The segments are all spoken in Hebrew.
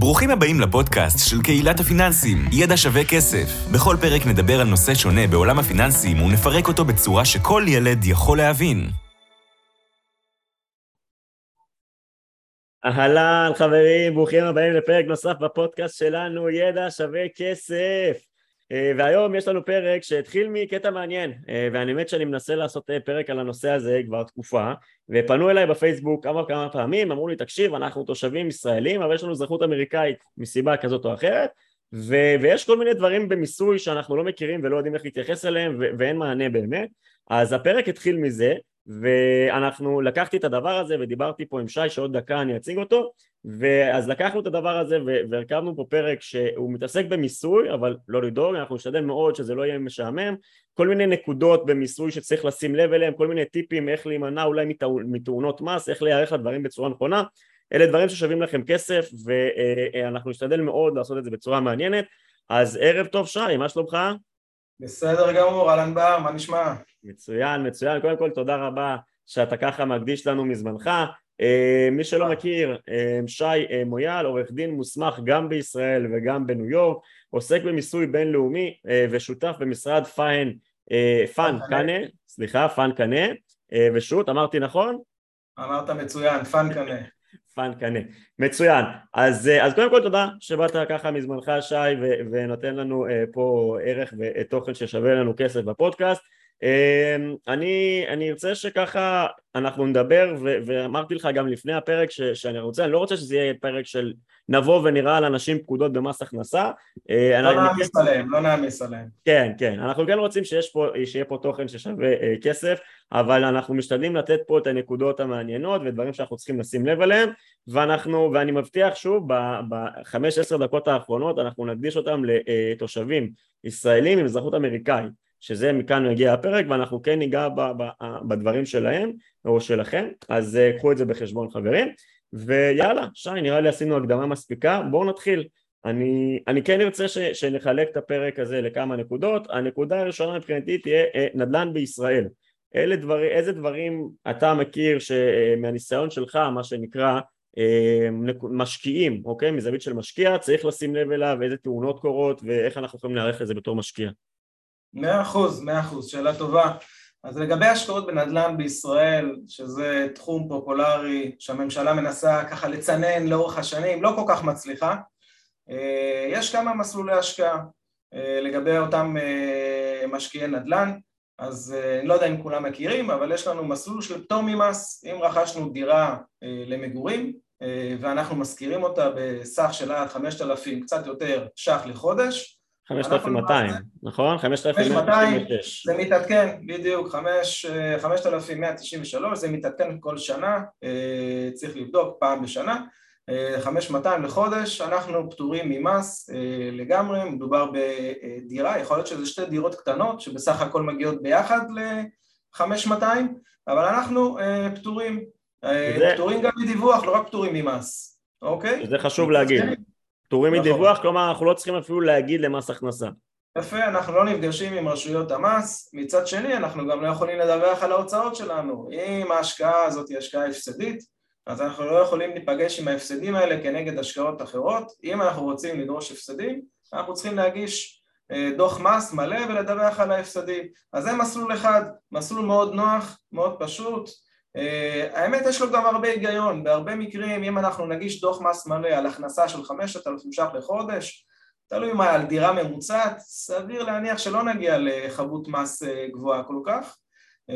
ברוכים הבאים לפודקאסט של קהילת הפיננסים, ידע שווה כסף. בכל פרק נדבר על נושא שונה בעולם הפיננסים ונפרק אותו בצורה שכל ילד יכול להבין. אהלן חברים, ברוכים הבאים לפרק נוסף בפודקאסט שלנו, ידע שווה כסף. אה, והיום יש לנו פרק שהתחיל מקטע מעניין, אה, ואני באמת שאני מנסה לעשות אה, פרק על הנושא הזה כבר תקופה, ופנו אליי בפייסבוק כמה וכמה פעמים, אמרו לי תקשיב אנחנו תושבים ישראלים אבל יש לנו אזרחות אמריקאית מסיבה כזאת או אחרת ו- ויש כל מיני דברים במיסוי שאנחנו לא מכירים ולא יודעים איך להתייחס אליהם ו- ואין מענה באמת. אז הפרק התחיל מזה ואנחנו לקחתי את הדבר הזה ודיברתי פה עם שי שעוד דקה אני אציג אותו ואז לקחנו את הדבר הזה והרכבנו פה פרק שהוא מתעסק במיסוי אבל לא לדאוג אנחנו נשתדל מאוד שזה לא יהיה משעמם. כל מיני נקודות במיסוי שצריך לשים לב אליהם כל מיני טיפים איך להימנע אולי מתאונות מס איך להיערך לדברים בצורה נכונה. אלה דברים ששווים לכם כסף ואנחנו נשתדל מאוד לעשות את זה בצורה מעניינת. אז ערב טוב שי מה שלומך? בסדר גמור אהלן בר מה נשמע? מצוין מצוין. קודם כל תודה רבה שאתה ככה מקדיש לנו מזמנך. אה, מי שלא מכיר, אה, שי אה, מויאל, עורך דין מוסמך גם בישראל וגם בניו יורק, עוסק במיסוי בינלאומי ושותף במשרד פיין, פאן קנה, סליחה, פאן קנה, ושות', אמרתי נכון? אמרת מצוין, פאן קנה. פאן קנה, מצוין. אז, אז קודם כל תודה שבאת ככה מזמנך שי ונותן לנו פה ערך ותוכן ששווה לנו כסף בפודקאסט. אמ, אני, אני ארצה שככה אנחנו נדבר ו- ואמרתי לך גם לפני הפרק ש- שאני רוצה, אני לא רוצה שזה יהיה פרק של נבוא ונראה על אנשים פקודות במס הכנסה אה, לא נעמיס כן... עליהם, לא נעמיס עליהם. כן, כן, אנחנו כן רוצים שיש פה, שיהיה פה תוכן ששווה אה, כסף אבל אנחנו משתדלים לתת פה את הנקודות המעניינות ודברים שאנחנו צריכים לשים לב אליהם ואנחנו, ואני מבטיח שוב בחמש עשר דקות האחרונות אנחנו נקדיש אותם לתושבים ישראלים עם אזרחות אמריקאית שזה מכאן מגיע הפרק ואנחנו כן ניגע בדברים שלהם או שלכם. אז אה, קחו את זה בחשבון חברים. ויאללה שי נראה לי עשינו הקדמה מספיקה. בואו נתחיל. אני, אני כן ארצה ש, שנחלק את הפרק הזה לכמה נקודות. הנקודה הראשונה מבחינתי תהיה אה, נדל"ן בישראל. אלה דבר, איזה דברים אתה מכיר שמהניסיון שלך מה שנקרא אה, משקיעים אוקיי? מזווית של משקיע צריך לשים לב אליו איזה תאונות קורות ואיך אנחנו יכולים להיערך לזה בתור משקיע מאה אחוז, מאה אחוז, שאלה טובה. אז לגבי השקעות בנדל"ן בישראל, שזה תחום פופולרי שהממשלה מנסה ככה לצנן לאורך השנים, לא כל כך מצליחה, אה, יש כמה מסלולי השקעה אה, לגבי אותם אה, משקיעי נדל"ן, אז אני לא יודע אם כולם מכירים, אבל יש לנו מסלול של פטור ממס, אם רכשנו דירה למגורים ואנחנו משכירים אותה בסך של עד 5,000 קצת יותר ש"ח לחודש, 5,200, נכון? 5,196. זה מתעדכן, בדיוק, 5,193, זה מתעדכן כל שנה, אה, צריך לבדוק פעם בשנה, 5,200 אה, לחודש, אנחנו פטורים ממס אה, לגמרי, מדובר בדירה, יכול להיות שזה שתי דירות קטנות שבסך הכל מגיעות ביחד ל-5,200, אבל אנחנו פטורים, פטורים גם מדיווח, לא רק פטורים ממס, אוקיי? זה חשוב להגיד. פטורים נכון. מדיווח, כלומר אנחנו לא צריכים אפילו להגיד למס הכנסה. יפה, אנחנו לא נפגשים עם רשויות המס, מצד שני אנחנו גם לא יכולים לדווח על ההוצאות שלנו. אם ההשקעה הזאת היא השקעה הפסדית, אז אנחנו לא יכולים להיפגש עם ההפסדים האלה כנגד השקעות אחרות. אם אנחנו רוצים לדרוש הפסדים, אנחנו צריכים להגיש אה, דוח מס מלא ולדווח על ההפסדים. אז זה מסלול אחד, מסלול מאוד נוח, מאוד פשוט, האמת יש לו גם הרבה היגיון, בהרבה מקרים אם אנחנו נגיש דוח מס מלא על הכנסה של 5,000 ש"ח לחודש, תלוי מה על דירה ממוצעת, סביר להניח שלא נגיע לחבות מס uh, גבוהה כל כך, uh,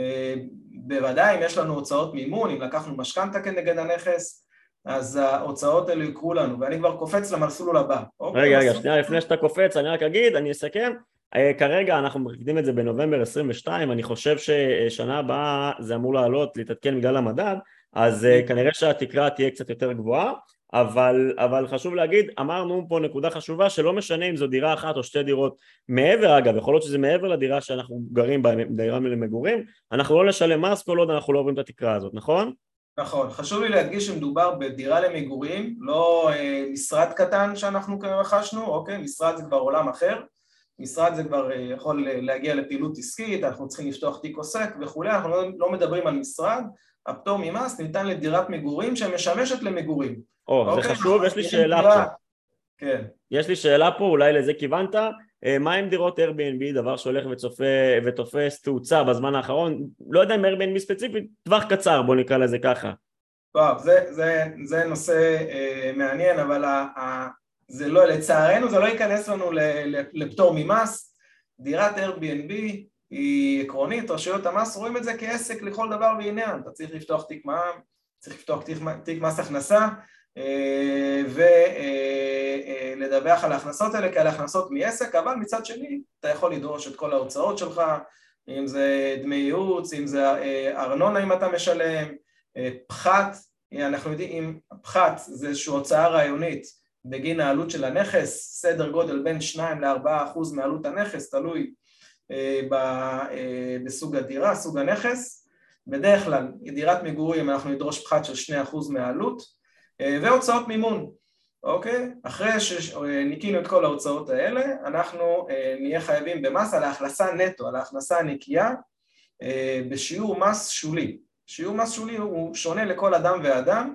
בוודאי אם יש לנו הוצאות מימון, אם לקחנו משכנתה כנגד הנכס, אז ההוצאות האלו יקרו לנו, ואני כבר קופץ למסלול הבא. אוקיי, רגע, רגע, שנייה לפני שאתה קופץ, אני רק אגיד, אני אסכם, אה, כרגע אנחנו מקדים את זה בנובמבר 22, אני חושב ששנה הבאה זה אמור לעלות, להתעדכן בגלל המדד, אז אה, כנראה שהתקרה תהיה קצת יותר גבוהה, אבל, אבל חשוב להגיד, אמרנו פה נקודה חשובה שלא משנה אם זו דירה אחת או שתי דירות מעבר, אגב, יכול להיות שזה מעבר לדירה שאנחנו גרים בה, דירה למגורים, אנחנו לא נשלם מס כל עוד אנחנו לא עוברים את התקרה הזאת, נכון? נכון, חשוב לי להדגיש שמדובר בדירה למגורים, לא אה, משרד קטן שאנחנו רכשנו, אוקיי? משרד זה כבר עולם אחר, משרד זה כבר אה, יכול להגיע לפעילות עסקית, אנחנו צריכים לפתוח תיק עוסק וכולי, אנחנו לא, לא מדברים על משרד, הפטור ממס ניתן לדירת מגורים שמשמשת למגורים. או, זה אוקיי? חשוב, יש לי שאלה פה. כן. יש לי שאלה פה, אולי לזה כיוונת, אה, מה עם דירות Airbnb, דבר שהולך וצופה, ותופס תאוצה בזמן האחרון, לא יודע אם Airbnb ספציפית, טווח קצר, בוא נקרא לזה ככה. וואו, זה, זה, זה נושא אה, מעניין, אבל ה, ה, זה לא, לצערנו זה לא ייכנס לנו לפטור ממס. דירת Airbnb היא עקרונית, רשויות המס רואים את זה כעסק לכל דבר ועניין. אתה צריך לפתוח תיק מע"מ, צריך לפתוח תיק, תיק מס הכנסה, אה, ולדווח אה, על ההכנסות האלה כאלה הכנסות מעסק, אבל מצד שני אתה יכול לדרוש את כל ההוצאות שלך, אם זה דמי ייעוץ, אם זה אה, ארנונה אם אתה משלם, פחת, אנחנו יודעים, פחת זה איזושהי הוצאה רעיונית בגין העלות של הנכס, סדר גודל בין 2 ל-4 אחוז מעלות הנכס, תלוי בסוג הדירה, סוג הנכס, בדרך כלל דירת מגורים אנחנו נדרוש פחת של 2 אחוז מהעלות אה, והוצאות מימון, אוקיי? אחרי שניקינו את כל ההוצאות האלה, אנחנו אה, נהיה חייבים במס על ההכנסה נטו, על ההכנסה הנקייה, אה, בשיעור מס שולי. שיעור מס שולי הוא שונה לכל אדם ואדם,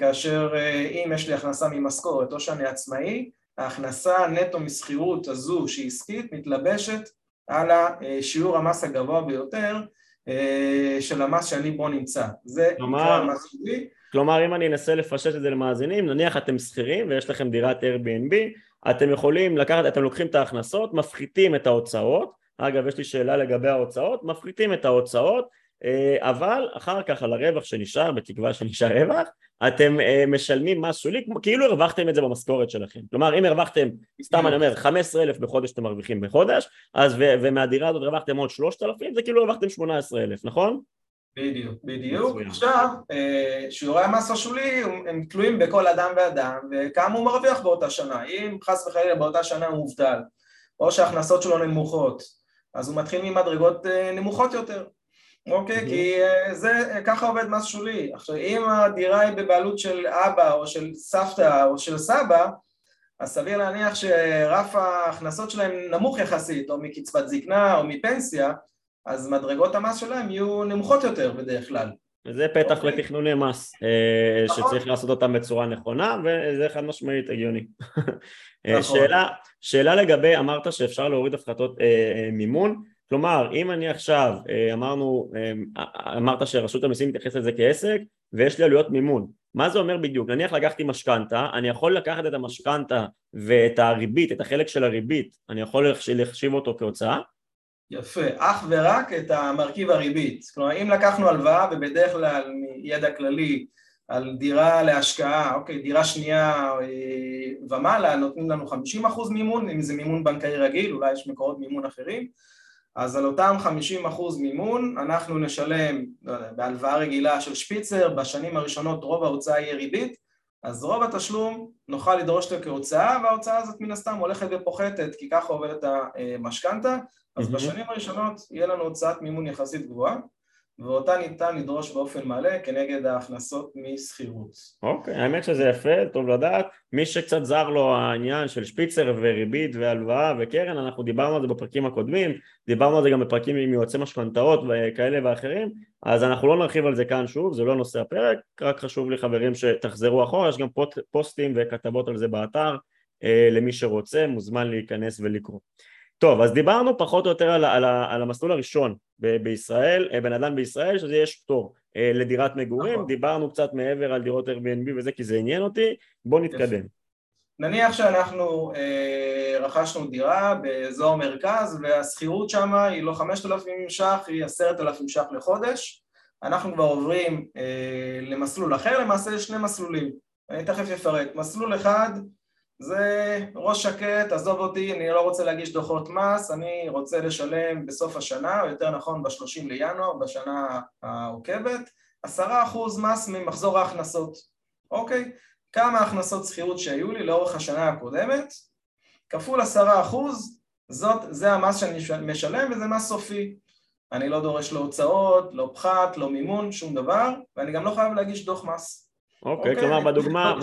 כאשר אם יש לי הכנסה ממשכורת או שאני עצמאי, ההכנסה נטו משכירות הזו שהיא עסקית מתלבשת על השיעור המס הגבוה ביותר של המס שאני בו נמצא. זה נקרא מס שולי. כלומר אם אני אנסה לפשט את זה למאזינים, נניח אתם שכירים ויש לכם דירת Airbnb, אתם יכולים לקחת, אתם לוקחים את ההכנסות, מפחיתים את ההוצאות, אגב יש לי שאלה לגבי ההוצאות, מפחיתים את ההוצאות, אה, אבל אחר כך על הרווח שנשאר, בתקווה שנשאר רווח, אתם אה, משלמים מס שולי, כאילו הרווחתם את זה במשכורת שלכם. כלומר אם הרווחתם, סתם אני אומר, 15 אלף בחודש אתם מרוויחים בחודש, אז ומהדירה הזאת הרווחתם עוד 3,000, זה כאילו הרווחתם 18 אלף, נכון? בדיוק, בדיוק. עכשיו, אה, שיעורי המס השולי הם תלויים בכל אדם ואדם וכמה הוא מרוויח באותה שנה. אם חס וחלילה באותה שנה הוא מובטל, או שההכנסות שלו נמוכות, אז הוא מתחיל ממדרגות אה, נמוכות יותר. אוקיי? כי אה, זה, ככה עובד מס שולי. עכשיו, אם הדירה היא בבעלות של אבא או של סבתא או של סבא, אז סביר להניח שרף ההכנסות שלהם נמוך יחסית, או מקצבת זקנה או מפנסיה, אז מדרגות המס שלהם יהיו נמוכות יותר בדרך כלל. וזה פתח okay. אוקיי. לתכנוני מס, אה, נכון. שצריך לעשות אותם בצורה נכונה, וזה חד משמעית הגיוני. אה, נכון. שאלה, שאלה לגבי, אמרת שאפשר להוריד הפחתות אה, אה, מימון, כלומר, אם אני עכשיו, אה, אמרנו, אה, אמרת שרשות המיסים מתייחסת לזה כעסק, ויש לי עלויות מימון, מה זה אומר בדיוק? נניח לקחתי משכנתה, אני יכול לקחת את המשכנתה ואת הריבית, את החלק של הריבית, אני יכול להחשיב אותו כהוצאה? יפה, אך ורק את המרכיב הריבית. כלומר, אם לקחנו הלוואה, ובדרך כלל מידע כללי על דירה להשקעה, אוקיי, דירה שנייה אה, ומעלה, נותנים לנו 50% מימון, אם זה מימון בנקאי רגיל, אולי יש מקורות מימון אחרים, אז על אותם 50% מימון אנחנו נשלם, לא יודע, בהלוואה רגילה של שפיצר, בשנים הראשונות רוב ההוצאה יהיה ריבית, אז רוב התשלום נוכל לדרוש אותו כהוצאה, וההוצאה הזאת מן הסתם הולכת ופוחתת, כי ככה עובדת המשכנתה, אז mm-hmm. בשנים הראשונות יהיה לנו הוצאת מימון יחסית גבוהה ואותה ניתן לדרוש באופן מלא כנגד ההכנסות משכירות. אוקיי, okay, האמת שזה יפה, טוב לדעת. מי שקצת זר לו העניין של שפיצר וריבית והלוואה וקרן, אנחנו דיברנו על זה בפרקים הקודמים, דיברנו על זה גם בפרקים עם יועצי משכנתאות וכאלה ואחרים, אז אנחנו לא נרחיב על זה כאן שוב, זה לא נושא הפרק, רק חשוב לי חברים שתחזרו אחורה, יש גם פוסטים וכתבות על זה באתר, אה, למי שרוצה מוזמן להיכנס ולקרוא. טוב, אז דיברנו פחות או יותר על, על, על המסלול הראשון ב- בישראל, אה, בן אדם בישראל, שזה יש פטור אה, לדירת מגורים, נכון. דיברנו קצת מעבר על דירות Airbnb וזה כי זה עניין אותי, בואו נתקדם. נניח שאנחנו אה, רכשנו דירה באזור מרכז והשכירות שם היא לא 5,000 ש"ח, היא 10,000 ש"ח לחודש, אנחנו כבר עוברים אה, למסלול אחר, למעשה יש שני מסלולים, אני תכף אפרט. מסלול אחד זה ראש שקט, עזוב אותי, אני לא רוצה להגיש דוחות מס, אני רוצה לשלם בסוף השנה, או יותר נכון ב-30 לינואר, בשנה העוקבת, עשרה אחוז מס ממחזור ההכנסות, אוקיי? כמה הכנסות שכירות שהיו לי לאורך השנה הקודמת, כפול עשרה אחוז, זאת, זה המס שאני משלם וזה מס סופי. אני לא דורש לא הוצאות, לא פחת, לא מימון, שום דבר, ואני גם לא חייב להגיש דוח מס. אוקיי, okay, כלומר בדוגמה,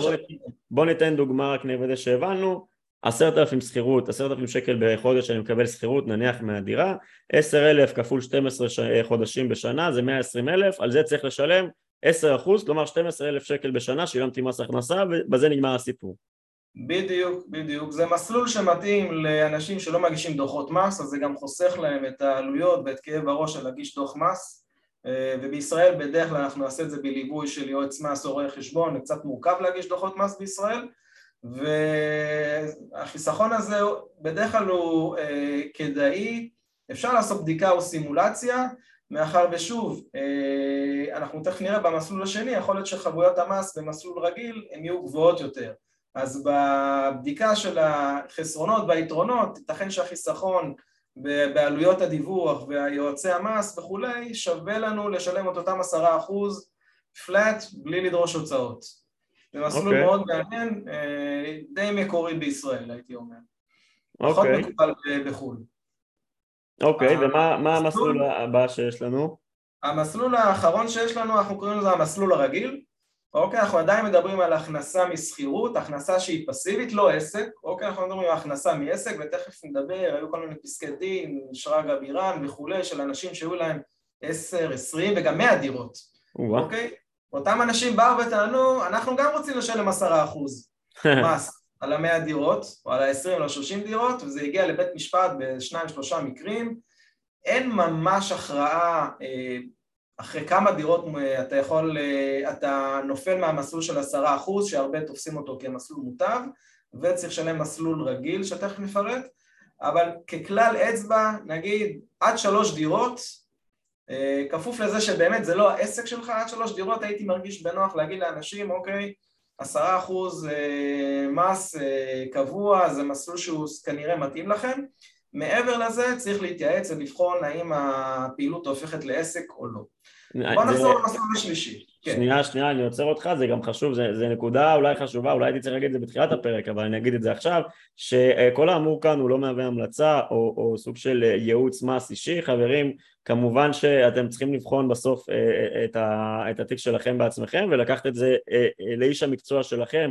בוא, ניתן דוגמה רק נוודא שהבנו, עשרת אלפים שכירות, עשרת אלפים שקל בחודש אני מקבל שכירות נניח מהדירה, עשר אלף כפול 12 ש... חודשים בשנה זה מאה עשרים אלף, על זה צריך לשלם עשר אחוז, כלומר 12 אלף שקל בשנה, שילמתי מס הכנסה ובזה נגמר הסיפור. בדיוק, בדיוק. זה מסלול שמתאים לאנשים שלא מגישים דוחות מס, אז זה גם חוסך להם את העלויות ואת כאב הראש של להגיש דוח מס, אה, ובישראל בדרך כלל אנחנו נעשה את זה בליווי של יועץ מס או רואה חשבון, זה קצת מורכב להגיש דוחות מס בישראל, והחיסכון הזה בדרך כלל הוא אה, כדאי, אפשר לעשות בדיקה או סימולציה, מאחר ושוב, אה, אנחנו תכף נראה במסלול השני, יכול להיות שחבויות המס במסלול רגיל הן יהיו גבוהות יותר. אז בבדיקה של החסרונות והיתרונות, ייתכן שהחיסכון בעלויות הדיווח והיועצי המס וכולי, שווה לנו לשלם את אותם עשרה אחוז פלאט בלי לדרוש הוצאות. זה מסלול okay. אוקיי. מאוד מעניין, אה, די מקורי בישראל הייתי אומר. Okay. פחות אוקיי. מקובל בחו"ל. אוקיי, okay, ומה המסלול הבא שיש לנו? המסלול האחרון שיש לנו, אנחנו קוראים לזה המסלול הרגיל. אוקיי, אנחנו עדיין מדברים על הכנסה משכירות, הכנסה שהיא פסיבית, לא עסק, אוקיי, אנחנו מדברים על הכנסה מעסק, ותכף נדבר, היו כל מיני פסקי דין, שרגא בירן וכולי, של אנשים שהיו להם עשר, עשרים וגם מאה דירות, אוקיי? אותם אנשים באו וטענו, אנחנו גם רוצים לשלם עשרה אחוז מס על המאה דירות, או על העשרים או השלושים דירות, וזה הגיע לבית משפט בשניים שלושה מקרים, אין ממש הכרעה אה, אחרי כמה דירות אתה יכול, אה, אתה נופל מהמסלול של עשרה אחוז, שהרבה תופסים אותו כמסלול מוטב, וצריך לשלם מסלול רגיל שתכף נפרט, אבל ככלל אצבע, נגיד עד שלוש דירות, אה, כפוף לזה שבאמת זה לא העסק שלך, עד שלוש דירות הייתי מרגיש בנוח להגיד לאנשים, אוקיי, עשרה אחוז אה, מס קבוע, זה מסלול שהוא כנראה מתאים לכם. מעבר לזה צריך להתייעץ ולבחון האם הפעילות הופכת לעסק או לא. בוא נחזור למסלול השלישי. כן. שנייה, שנייה, אני עוצר אותך, זה גם חשוב, זה, זה נקודה אולי חשובה, אולי הייתי צריך להגיד את זה בתחילת הפרק, אבל אני אגיד את זה עכשיו, שכל האמור כאן הוא לא מהווה המלצה או, או סוג של ייעוץ מס אישי, חברים, כמובן שאתם צריכים לבחון בסוף אה, אה, את, ה, את התיק שלכם בעצמכם ולקחת את זה אה, לאיש המקצוע שלכם,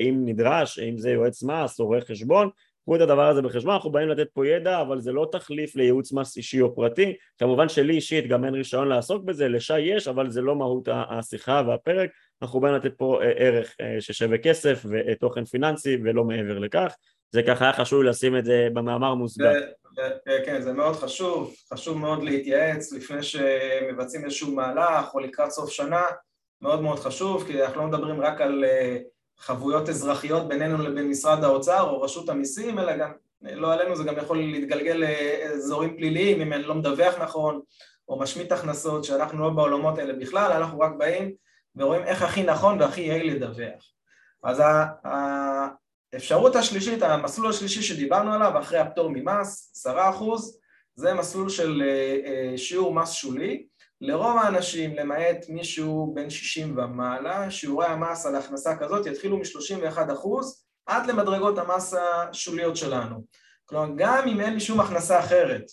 אם נדרש, אם זה יועץ מס או רואה חשבון, קחו את הדבר הזה בחשבון, אנחנו באים לתת פה ידע, אבל זה לא תחליף לייעוץ מס אישי או פרטי, כמובן שלי אישית גם אין רישיון לעסוק בזה, לשי יש, אבל זה לא מהות השיחה והפרק, אנחנו באים לתת פה אה, ערך אה, ששווה כסף ותוכן פיננסי ולא מעבר לכך, זה ככה היה חשוב לשים את זה במאמר מוסגר. כן, זה מאוד חשוב, חשוב מאוד להתייעץ לפני שמבצעים איזשהו מהלך או לקראת סוף שנה, מאוד מאוד חשוב, כי אנחנו לא מדברים רק על אה, חבויות אזרחיות בינינו לבין משרד האוצר או רשות המיסים, אלא גם, לא עלינו, זה גם יכול להתגלגל לאזורים פליליים אם אני לא מדווח נכון או משמיט הכנסות, שאנחנו לא בעולמות האלה בכלל, אנחנו רק באים ורואים איך הכי נכון והכי יעיל לדווח. אז האפשרות השלישית, המסלול השלישי שדיברנו עליו, אחרי הפטור ממס, עשרה אחוז, זה מסלול של אה, אה, שיעור מס שולי, לרוב האנשים, למעט מישהו בין 60 ומעלה, שיעורי המס על הכנסה כזאת יתחילו מ-31% עד למדרגות המס השוליות שלנו. כלומר, גם אם אין לי שום הכנסה אחרת,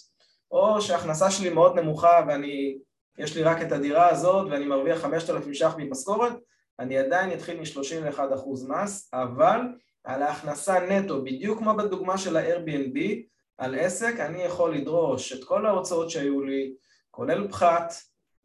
או שההכנסה שלי מאוד נמוכה ואני, יש לי רק את הדירה הזאת ואני מרוויח 5,000 ש"ח ממשכורת, אני עדיין אתחיל מ-31% מס, אבל על ההכנסה נטו, בדיוק כמו בדוגמה של ה-Airbnb, על עסק, אני יכול לדרוש את כל ההוצאות שהיו לי, כולל פחת,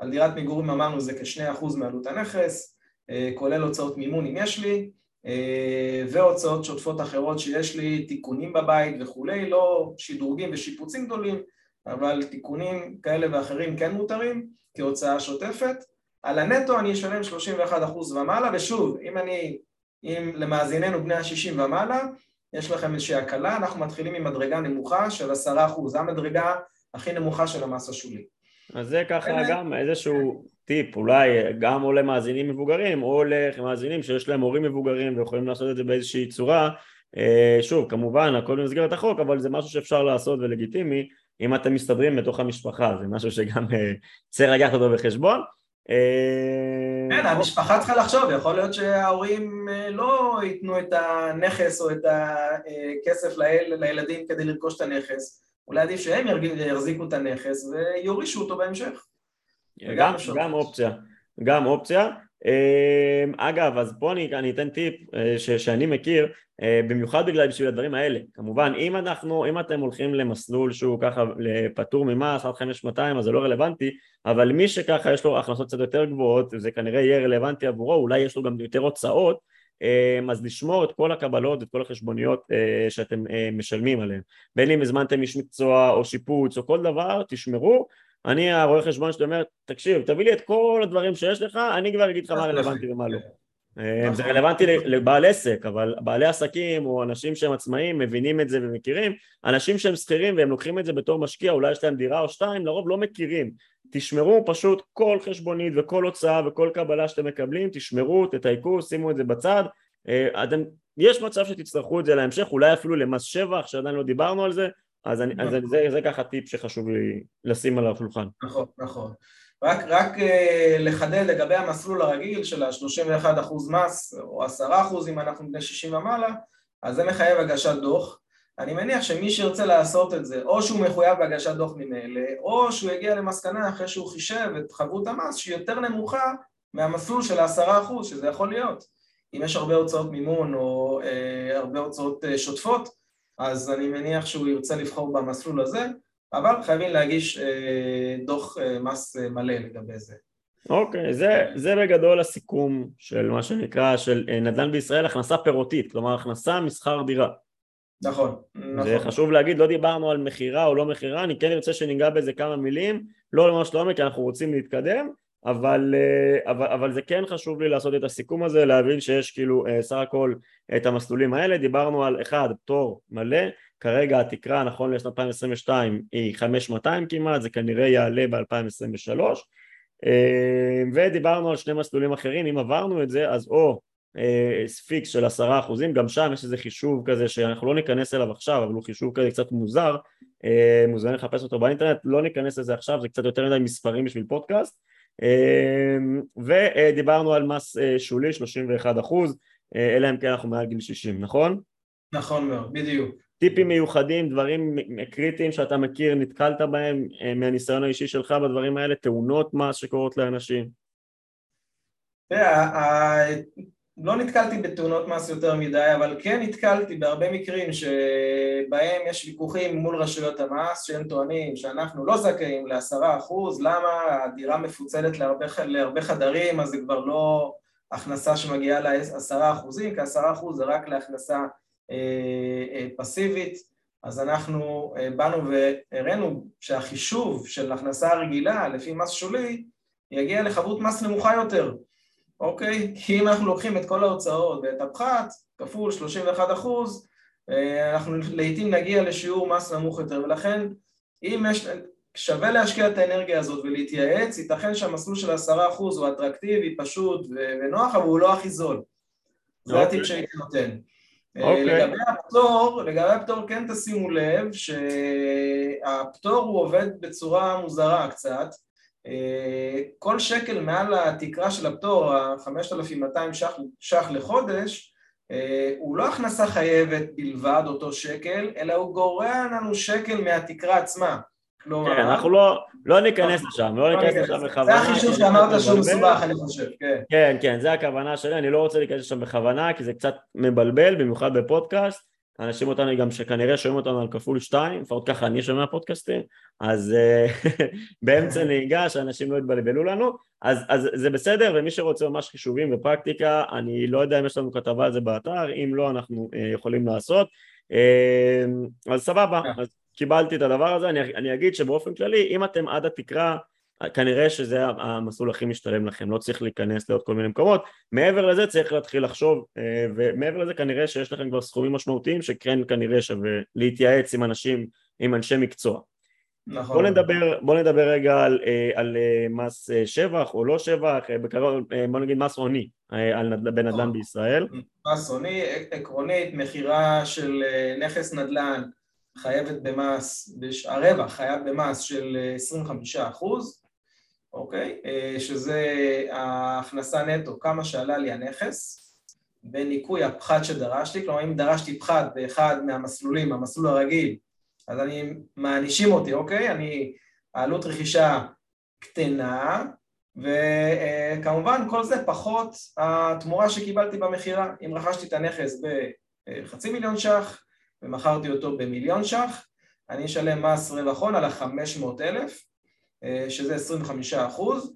על דירת מגורים אמרנו זה כ-2% מעלות הנכס, אה, כולל הוצאות מימון אם יש לי, אה, והוצאות שוטפות אחרות שיש לי, תיקונים בבית וכולי, לא שדרוגים ושיפוצים גדולים, אבל תיקונים כאלה ואחרים כן מותרים כהוצאה שוטפת. על הנטו אני אשלם 31% ומעלה, ושוב, אם אני, אם למאזיננו בני ה-60 ומעלה, יש לכם איזושהי הקלה, אנחנו מתחילים עם מדרגה נמוכה של 10%, זו המדרגה הכי נמוכה של המס השולי. אז זה ככה גם איזשהו טיפ, אולי גם או למאזינים מבוגרים או למאזינים שיש להם הורים מבוגרים ויכולים לעשות את זה באיזושהי צורה אה, שוב, כמובן הכל במסגרת החוק, אבל זה משהו שאפשר לעשות ולגיטימי אם אתם מסתדרים בתוך המשפחה, זה משהו שגם אה, צריך לקחת אותו בחשבון. אה, כן, המשפחה צריכה לחשוב, יכול להיות שההורים לא ייתנו את הנכס או את הכסף לילדים כדי לרכוש את הנכס, אולי עדיף שהם יחזיקו את הנכס ויורישו אותו בהמשך. גם, גם אופציה, גם אופציה. אמ, אגב, אז פה אני, אני אתן טיפ אה, ש, שאני מכיר, אה, במיוחד בגלל בשביל הדברים האלה. כמובן, אם אנחנו, אם אתם הולכים למסלול שהוא ככה פטור ממס עד 5,200 אז זה לא רלוונטי, אבל מי שככה יש לו הכנסות קצת יותר גבוהות, זה כנראה יהיה רלוונטי עבורו, אולי יש לו גם יותר הוצאות, אז לשמור את כל הקבלות, את כל החשבוניות שאתם משלמים עליהן. בין אם הזמנתם איש מקצוע או שיפוץ או כל דבר, תשמרו. אני הרואה חשבון שאתה אומר, תקשיב, תביא לי את כל הדברים שיש לך, אני כבר אגיד לך מה רלוונטי ומה לא. נכון. זה רלוונטי לבעל עסק, אבל בעלי עסקים או אנשים שהם עצמאים מבינים את זה ומכירים, אנשים שהם שכירים והם לוקחים את זה בתור משקיע, אולי יש להם דירה או שתיים, לרוב לא מכירים. תשמרו פשוט כל חשבונית וכל הוצאה וכל קבלה שאתם מקבלים, תשמרו, תתייקו, שימו את זה בצד. אה, אתם, יש מצב שתצטרכו את זה להמשך, אולי אפילו למס שבח, שעדיין לא דיברנו על זה, אז, אני, אז זה, זה ככה טיפ שחשוב לי לשים על השולחן. נכון, נכון. רק, רק uh, לחדד לגבי המסלול הרגיל של ה-31% מס או 10% אם אנחנו בני 60 ומעלה, אז זה מחייב הגשת דוח. אני מניח שמי שירצה לעשות את זה, או שהוא מחויב בהגשת דוח ממילא, או שהוא יגיע למסקנה אחרי שהוא חישב את חבות המס שהיא יותר נמוכה מהמסלול של ה-10%, שזה יכול להיות. אם יש הרבה הוצאות מימון או אה, הרבה הוצאות אה, שוטפות, אז אני מניח שהוא ירצה לבחור במסלול הזה, אבל חייבים להגיש אה, דוח אה, מס אה, מלא לגבי זה. אוקיי, okay, זה, זה בגדול הסיכום של מה שנקרא של נדל"ן בישראל, הכנסה פירותית, כלומר הכנסה משכר דירה. נכון, נכון. זה חשוב להגיד, לא דיברנו על מכירה או לא מכירה, אני כן ארצה שניגע בזה כמה מילים, לא ממש לעומק כי אנחנו רוצים להתקדם, אבל, אבל, אבל זה כן חשוב לי לעשות את הסיכום הזה, להבין שיש כאילו סך הכל את המסלולים האלה, דיברנו על אחד, פטור מלא, כרגע התקרה נכון לשנת 2022 היא 5200 כמעט, זה כנראה יעלה ב-2023 אה, ודיברנו על שני מסלולים אחרים, אם עברנו את זה אז או fix אה, של עשרה אחוזים, גם שם יש איזה חישוב כזה שאנחנו לא ניכנס אליו עכשיו, אבל הוא חישוב כזה קצת מוזר, אה, מוזמן לחפש אותו באינטרנט, לא ניכנס לזה עכשיו, זה קצת יותר מדי מספרים בשביל פודקאסט, ודיברנו על מס שולי 31 אחוז, אלא אם כן אנחנו מעל גיל 60, נכון? נכון מאוד, בדיוק. טיפים מיוחדים, דברים קריטיים שאתה מכיר, נתקלת בהם אה, מהניסיון האישי שלך בדברים האלה, תאונות מס שקורות לאנשים? לא נתקלתי בתאונות מס יותר מדי, אבל כן נתקלתי בהרבה מקרים שבהם יש ויכוחים מול רשויות המס שהם טוענים שאנחנו לא זכאים לעשרה אחוז, למה הדירה מפוצלת להרבה, להרבה חדרים אז זה כבר לא הכנסה שמגיעה לעשרה אחוזים, כי עשרה אחוז זה רק להכנסה אה, אה, פסיבית, אז אנחנו אה, באנו והראינו שהחישוב של הכנסה רגילה לפי מס שולי יגיע לחבות מס נמוכה יותר, אוקיי? כי אם אנחנו לוקחים את כל ההוצאות ואת הפחת כפול 31 אחוז, אנחנו לעיתים נגיע לשיעור מס נמוך יותר, ולכן אם יש, שווה להשקיע את האנרגיה הזאת ולהתייעץ, ייתכן שהמסלול של עשרה אחוז הוא אטרקטיבי, פשוט ונוח, אבל הוא לא הכי זול. זה הטיפ אוקיי. שהייתי נותן. Okay. אוקיי. לגבי הפטור, לגבי הפטור כן תשימו לב שהפטור הוא עובד בצורה מוזרה קצת כל שקל מעל התקרה של הפטור, ה-5,200 ש"ח, ש"ח לחודש, הוא לא הכנסה חייבת בלבד אותו שקל, אלא הוא גורע לנו שקל מהתקרה עצמה. כלומר... כן, אנחנו לא, לא ניכנס לשם, לא ניכנס לשם בכוונה. זה החישוב שאמרת שהוא מסובך, אני חושב, כן. כן, כן, זה הכוונה שלי, אני לא רוצה להיכנס לשם בכוונה, כי זה קצת מבלבל, במיוחד בפודקאסט. אנשים אותנו גם שכנראה שומעים אותנו על כפול שתיים, לפחות ככה אני שומע פודקאסטים, אז אה, באמצע נהיגה שאנשים לא יתבלבלו לנו, אז, אז זה בסדר, ומי שרוצה ממש חישובים ופרקטיקה, אני לא יודע אם יש לנו כתבה על זה באתר, אם לא אנחנו אה, יכולים לעשות, אה, אז סבבה, אז קיבלתי את הדבר הזה, אני, אני אגיד שבאופן כללי אם אתם עד התקרה כנראה שזה המסלול הכי משתלם לכם, לא צריך להיכנס לעוד כל מיני מקומות, מעבר לזה צריך להתחיל לחשוב אה, ומעבר לזה כנראה שיש לכם כבר סכומים משמעותיים שכן כנראה שווה להתייעץ עם אנשים, עם אנשי מקצוע. נכון. בוא נדבר, בוא נדבר רגע על, אה, על אה, מס שבח או לא שבח, בקרוב, בוא נגיד מס הוני בנדל"ן נכון. בישראל. מס הוני, עקרונית, מכירה של נכס נדל"ן חייבת במס, הרווח חייב במס של 25 אחוז, אוקיי? אה, שזה ההכנסה נטו, כמה שעלה לי הנכס, בניכוי הפחת שדרשתי, כלומר אם דרשתי פחת באחד מהמסלולים, המסלול הרגיל, אז אני, מענישים אותי, אוקיי? אני, העלות רכישה קטנה, וכמובן כל זה פחות התמורה שקיבלתי במכירה. אם רכשתי את הנכס בחצי מיליון ש"ח, ומכרתי אותו במיליון ש"ח, אני אשלם מס רווח הון על ה-500 אלף, אה, שזה 25 אחוז,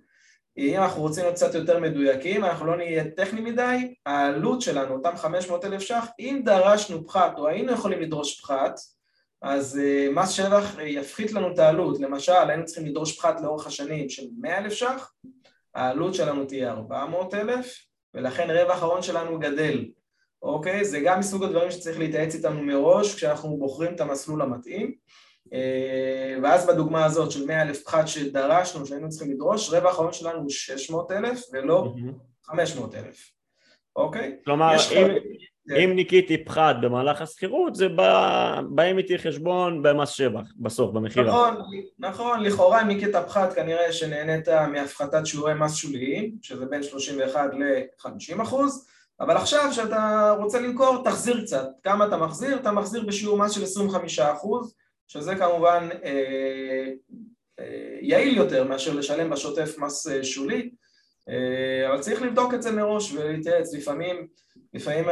אם אנחנו רוצים להיות קצת יותר מדויקים, אנחנו לא נהיה טכני מדי, העלות שלנו, אותם 500 אלף ש"ח, אם דרשנו פחת או היינו יכולים לדרוש פחת, אז uh, מס שבח יפחית לנו את העלות, למשל היינו צריכים לדרוש פחת לאורך השנים של 100 אלף ש"ח, העלות שלנו תהיה 400 אלף, ולכן רווח ההון שלנו גדל, אוקיי? זה גם מסוג הדברים שצריך להתייעץ איתנו מראש כשאנחנו בוחרים את המסלול המתאים. אה, ואז בדוגמה הזאת של 100 אלף פחת שדרשנו, שהיינו צריכים לדרוש, רווח ההון שלנו הוא 600 אלף ולא 500 אלף, אוקיי? כלומר, אם, אם ניקיתי פחת במהלך השכירות, זה בא, באים איתי חשבון במס שבח, בסוף, במחירה. נכון, נכון, לכאורה אם ניקית פחת כנראה שנהנית מהפחתת שיעורי מס שוליים, שזה בין 31 ל-50 אחוז, אבל עכשיו כשאתה רוצה למכור, תחזיר קצת. כמה אתה מחזיר? אתה מחזיר בשיעור מס של 25 אחוז, שזה כמובן אה, אה, יעיל יותר מאשר לשלם בשוטף מס אה, שולי, אבל צריך לבדוק את זה מראש ולהתייעץ. לפעמים, לפעמים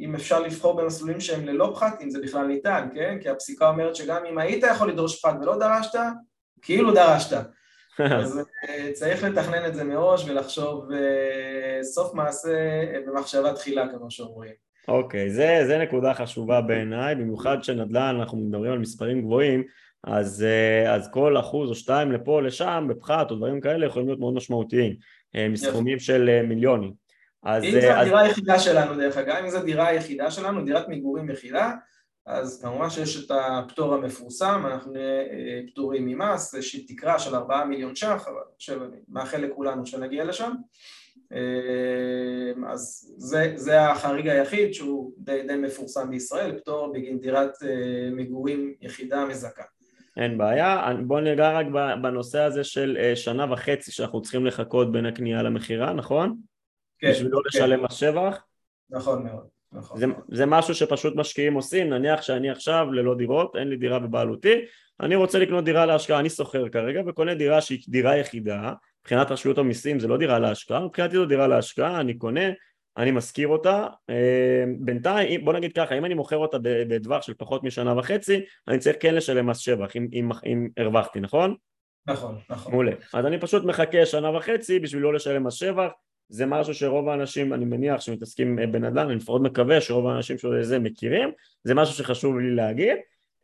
אם אפשר לבחור במסלולים שהם ללא פחת, אם זה בכלל ניתן, כן? כי הפסיקה אומרת שגם אם היית יכול לדרוש פחת ולא דרשת, כאילו דרשת. אז צריך לתכנן את זה מראש ולחשוב סוף מעשה במחשבה תחילה, כמו שאומרים. אוקיי, okay, זה, זה נקודה חשובה בעיניי, במיוחד שנדל"ן, אנחנו מדברים על מספרים גבוהים, אז, אז כל אחוז או שתיים לפה או לשם, בפחת או דברים כאלה, יכולים להיות מאוד משמעותיים, מסכומים של מיליונים. אז, אם זו הדירה אז... היחידה שלנו דרך אגב, אם זו הדירה היחידה שלנו, דירת מגורים יחידה, אז כמובן שיש את הפטור המפורסם, אנחנו נהיה אה, פטורים ממס, איזושהי תקרה של ארבעה מיליון ש"ח, אבל אני מאחל לכולנו שנגיע לשם. אה, אז זה, זה החריג היחיד שהוא די, די מפורסם בישראל, פטור בגין דירת אה, מגורים יחידה מזכה. אין בעיה, בואו ניגע רק בנושא הזה של שנה וחצי שאנחנו צריכים לחכות בין הקנייה למכירה, נכון? כן. בשביל לא כן. לשלם מס שבח? נכון מאוד. נכון. זה, זה משהו שפשוט משקיעים עושים, נניח שאני עכשיו ללא דירות, אין לי דירה בבעלותי, אני רוצה לקנות דירה להשקעה, אני שוכר כרגע וקונה דירה שהיא דירה יחידה, מבחינת רשויות המיסים זה לא דירה להשקעה, מבחינתי זו דירה להשקעה, אני קונה, אני משכיר אותה, אה, בינתיים, בוא נגיד ככה, אם אני מוכר אותה בטווח של פחות משנה וחצי, אני צריך כן לשלם מס שבח, אם, אם, אם הרווחתי, נכון? נכון, נכון. מעולה. אז אני פשוט מחכה שנה וחצי בשביל לא לשלם מס שבח, זה משהו שרוב האנשים, אני מניח, שמתעסקים בנדל"ן, אני לפחות מקווה שרוב האנשים של זה מכירים, זה משהו שחשוב לי להגיד.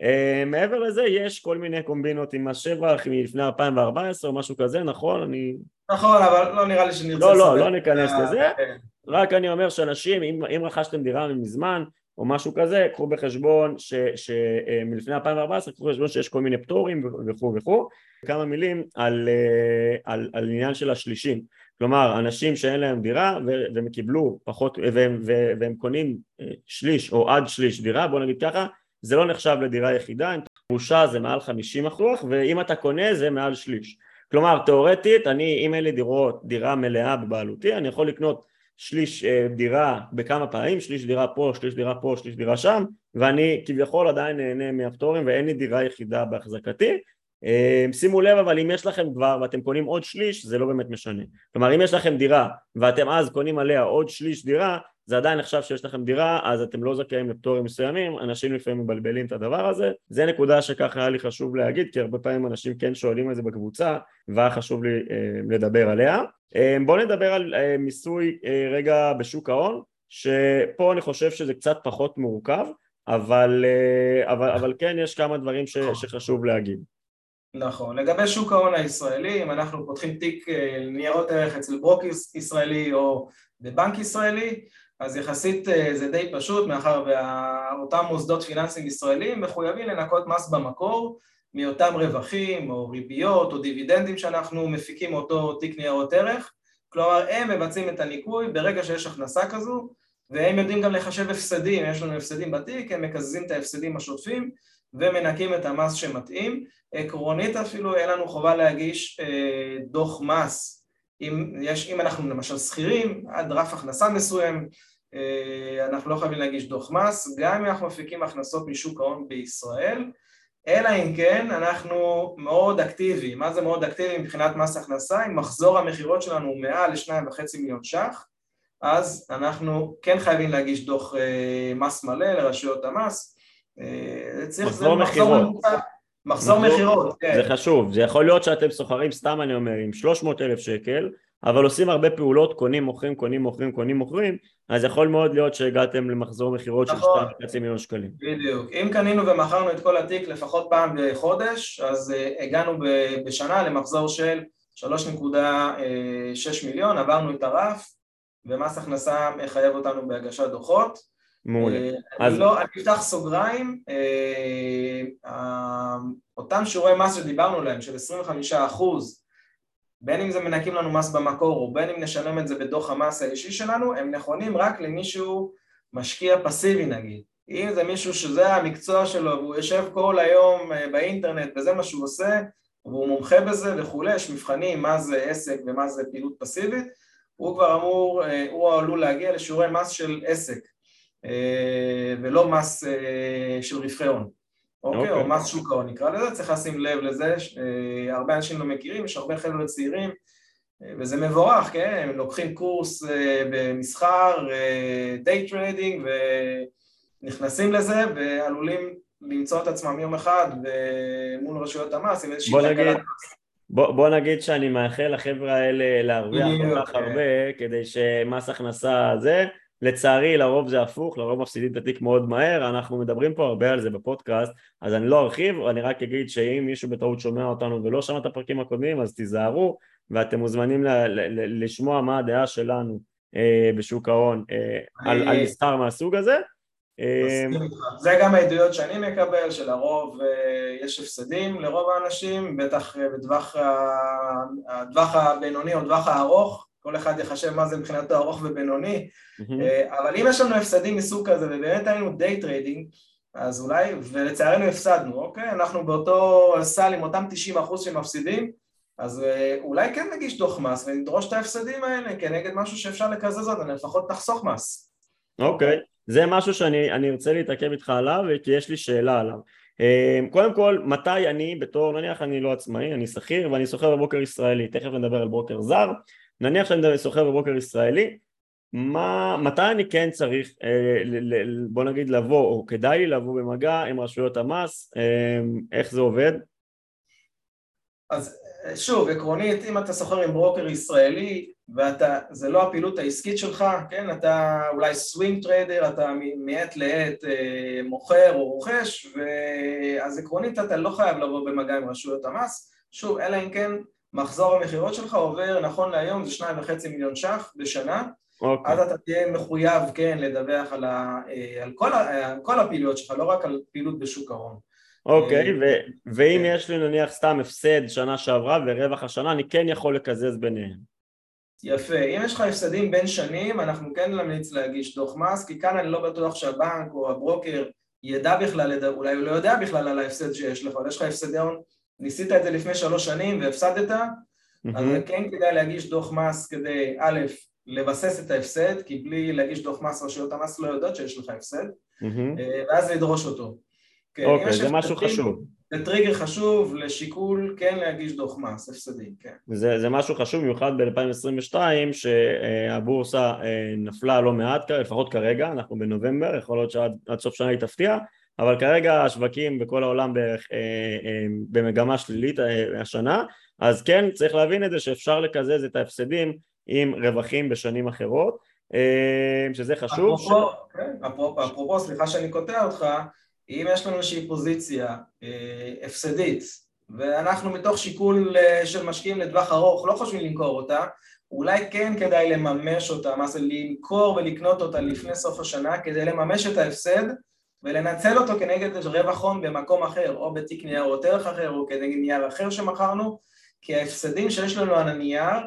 Uh, מעבר לזה יש כל מיני קומבינות עם מס שבח מלפני 2014 או משהו כזה, נכון? אני... נכון, אבל לא נראה לי שנרצה... לא, לא, לא ניכנס uh, לזה. כן. רק אני אומר שאנשים, אם, אם רכשתם דירה מזמן או משהו כזה, קחו בחשבון שמלפני אה, 2014, קחו בחשבון שיש כל מיני פטורים וכו' וכו'. כמה מילים על, על, על עניין של השלישים. כלומר אנשים שאין להם דירה והם קיבלו פחות והם, והם קונים אה, שליש או עד שליש דירה בוא נגיד ככה זה לא נחשב לדירה יחידה, אם תחושה זה מעל 50 אחוז ואם אתה קונה זה מעל שליש. כלומר תאורטית אני אם אין לי דירות, דירה מלאה בבעלותי אני יכול לקנות שליש אה, דירה בכמה פעמים, שליש דירה פה, שליש דירה פה, שליש דירה שם ואני כביכול עדיין נהנה מהפטורים ואין לי דירה יחידה בהחזקתי שימו לב אבל אם יש לכם כבר ואתם קונים עוד שליש זה לא באמת משנה. כלומר אם יש לכם דירה ואתם אז קונים עליה עוד שליש דירה זה עדיין נחשב שיש לכם דירה אז אתם לא זכאים לפטורים מסוימים אנשים לפעמים מבלבלים את הדבר הזה. זה נקודה שככה היה לי חשוב להגיד כי הרבה פעמים אנשים כן שואלים את זה בקבוצה והיה חשוב לי אה, לדבר עליה. אה, בואו נדבר על אה, מיסוי אה, רגע בשוק ההון שפה אני חושב שזה קצת פחות מורכב אבל, אה, אבל, אבל כן יש כמה דברים ש, שחשוב להגיד נכון. לגבי שוק ההון הישראלי, אם אנחנו פותחים תיק אה, ניירות ערך אצל ברוק ישראלי או בבנק ישראלי, אז יחסית אה, זה די פשוט, מאחר ואותם מוסדות פיננסיים ישראלים מחויבים לנקות מס במקור מאותם רווחים או ריביות או דיבידנדים שאנחנו מפיקים מאותו תיק ניירות ערך, כלומר הם מבצעים את הניקוי ברגע שיש הכנסה כזו והם יודעים גם לחשב הפסדים, יש לנו הפסדים בתיק, הם מקזזים את ההפסדים השוטפים ומנקים את המס שמתאים. עקרונית אפילו אין לנו חובה להגיש אה, דוח מס אם, יש, אם אנחנו למשל שכירים עד רף הכנסה מסוים אה, אנחנו לא חייבים להגיש דוח מס גם אם אנחנו מפיקים הכנסות משוק ההון בישראל אלא אם כן אנחנו מאוד אקטיביים, מה זה מאוד אקטיבי מבחינת מס הכנסה? אם מחזור המכירות שלנו הוא מעל לשניים וחצי מיליון ש"ח אז אנחנו כן חייבים להגיש דוח אה, מס מלא לרשויות המס מחזור מכירות. מחזור מכירות, כן. זה חשוב, זה יכול להיות שאתם סוחרים, סתם אני אומר, עם 300 אלף שקל, אבל עושים הרבה פעולות, קונים, מוכרים, קונים, מוכרים, קונים, מוכרים, אז יכול מאוד להיות שהגעתם למחזור מכירות נכון. של 2.5 מיליון שקלים. בדיוק. אם קנינו ומכרנו את כל התיק לפחות פעם בחודש, אז uh, הגענו בשנה למחזור של 3.6 מיליון, עברנו את הרף, ומס הכנסה מחייב אותנו בהגשת דוחות. מעולה. אה, אז... לא, אני אפתח סוגריים, אה, אותם שיעורי מס שדיברנו עליהם, של 25 אחוז, בין אם זה מנקים לנו מס במקור או בין אם נשלם את זה בדוח המס האישי שלנו, הם נכונים רק למישהו משקיע פסיבי נגיד. אם זה מישהו שזה המקצוע שלו והוא יושב כל היום אה, באינטרנט וזה מה שהוא עושה והוא מומחה בזה וכולי, יש מבחנים מה זה עסק ומה זה פעילות פסיבית, הוא כבר אמור, הוא עלול להגיע לשיעורי מס של עסק ולא מס אה, של רווחי הון, אוקיי? Okay. או אוקיי. מס שוק ההון נקרא לזה, צריך לשים לב לזה, אה, הרבה אנשים לא מכירים, יש הרבה חבר'ה צעירים וזה מבורך, כן? הם לוקחים קורס במסחר, day trading ונכנסים לזה ועלולים למצוא את עצמם יום אחד מול רשויות המס עם איזושהי תקלה. בוא, בוא נגיד שאני מאחל לחבר'ה האלה להרוויח כל כך הרבה כדי שמס הכנסה זה לצערי לרוב זה הפוך, לרוב מפסידים את התיק מאוד מהר, אנחנו מדברים פה הרבה על זה בפודקאסט, אז אני לא ארחיב, אני רק אגיד שאם מישהו בטעות שומע אותנו ולא שמע את הפרקים הקודמים אז תיזהרו ואתם מוזמנים ל- ל- ל- לשמוע מה הדעה שלנו אה, בשוק ההון אה, על, על מסחר מהסוג הזה. אה, זה גם העדויות שאני מקבל, שלרוב אה, יש הפסדים לרוב האנשים, בטח אה, בטווח הבינוני או טווח הארוך כל אחד יחשב מה זה מבחינתו ארוך ובינוני, mm-hmm. אבל אם יש לנו הפסדים מסוג כזה ובאמת היינו day trading, אז אולי, ולצערנו הפסדנו, אוקיי? אנחנו באותו סל עם אותם 90% שמפסידים, אז אה, אולי כן נגיש דוח מס ונדרוש את ההפסדים האלה כנגד משהו שאפשר לקזז אותו, לפחות תחסוך מס. אוקיי, זה משהו שאני ארצה להתעכב איתך עליו, כי יש לי שאלה עליו. אה, קודם כל, מתי אני בתור, נניח אני לא עצמאי, אני שכיר ואני סוחר בבוקר ישראלי, תכף נדבר על בוקר זר, נניח שאני סוחר בבוקר ישראלי, מה, מתי אני כן צריך, אה, ל, ל, בוא נגיד לבוא, או כדאי לי לבוא במגע עם רשויות המס, אה, איך זה עובד? אז שוב, עקרונית, אם אתה סוחר עם ברוקר ישראלי, ואתה, זה לא הפעילות העסקית שלך, כן, אתה אולי swing trader, אתה מעת לעת אה, מוכר או רוכש, ואז עקרונית אתה לא חייב לבוא במגע עם רשויות המס, שוב, אלא אם כן מחזור המכירות שלך עובר נכון להיום זה שניים וחצי מיליון ש"ח בשנה okay. אוקיי. אז אתה תהיה מחויב כן לדווח על, ה, אה, על, כל, ה, על כל הפעילויות שלך, לא רק על פעילות בשוק ההון. אוקיי, אה, ואם כן. יש לי נניח סתם הפסד שנה שעברה ורווח השנה, אני כן יכול לקזז ביניהם. יפה, אם יש לך הפסדים בין שנים, אנחנו כן נמליץ להגיש דוח מס, כי כאן אני לא בטוח שהבנק או הברוקר ידע בכלל, אולי הוא לא יודע בכלל על ההפסד שיש לך, אבל יש לך הפסדי הון ניסית את זה לפני שלוש שנים והפסדת, mm-hmm. אז כן כדאי להגיש דוח מס כדי א', לבסס את ההפסד, כי בלי להגיש דוח מס רשויות המס לא יודעות שיש לך הפסד, mm-hmm. ואז לדרוש אותו. כן, אוקיי, זה משהו חשוב. זה טריגר חשוב לשיקול כן להגיש דוח מס, הפסדים, כן. זה, זה משהו חשוב, במיוחד ב-2022, שהבורסה אה, נפלה לא מעט, לפחות כרגע, אנחנו בנובמבר, יכול להיות שעד סוף שנה היא תפתיע, אבל כרגע השווקים בכל העולם בערך אה, אה, במגמה שלילית אה, השנה, אז כן צריך להבין את זה שאפשר לקזז את ההפסדים עם רווחים בשנים אחרות, שזה חשוב. אפרופו, ש... כן, אפרופו, אפרופו, סליחה שאני קוטע אותך, אם יש לנו איזושהי פוזיציה הפסדית ואנחנו מתוך שיקול של משקיעים לטווח ארוך לא חושבים למכור אותה, אולי כן כדאי לממש אותה, מה זה למכור ולקנות אותה לפני סוף השנה כדי לממש את ההפסד ולנצל אותו כנגד רווח הון במקום אחר, או בתיק ניירות ערך אחר, או כנגד נייר אחר שמכרנו, כי ההפסדים שיש לנו על הנייר,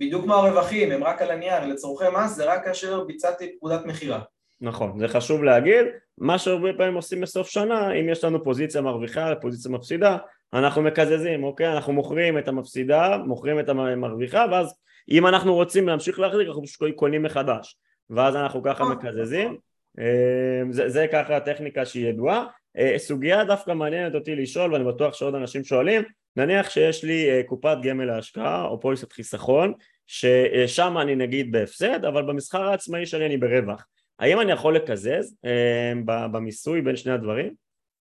בדיוק כמו הרווחים, הם רק על הנייר, לצורכי מס זה רק כאשר ביצעתי פקודת מכירה. נכון, זה חשוב להגיד, מה שהרבה פעמים עושים בסוף שנה, אם יש לנו פוזיציה מרוויחה פוזיציה מפסידה, אנחנו מקזזים, אוקיי? אנחנו מוכרים את המפסידה, מוכרים את המרוויחה, ואז אם אנחנו רוצים להמשיך להחזיק, אנחנו פשוט קונים מחדש, ואז אנחנו ככה מקזזים. אמ, זה, זה ככה הטכניקה שהיא ידועה. אה, סוגיה דווקא מעניינת אותי לשאול ואני בטוח שעוד אנשים שואלים נניח שיש לי אה, קופת גמל להשקעה או פוליסת חיסכון ששם אני נגיד בהפסד אבל במסחר העצמאי שלי אני ברווח האם אני יכול לקזז אמ, במיסוי בין שני הדברים?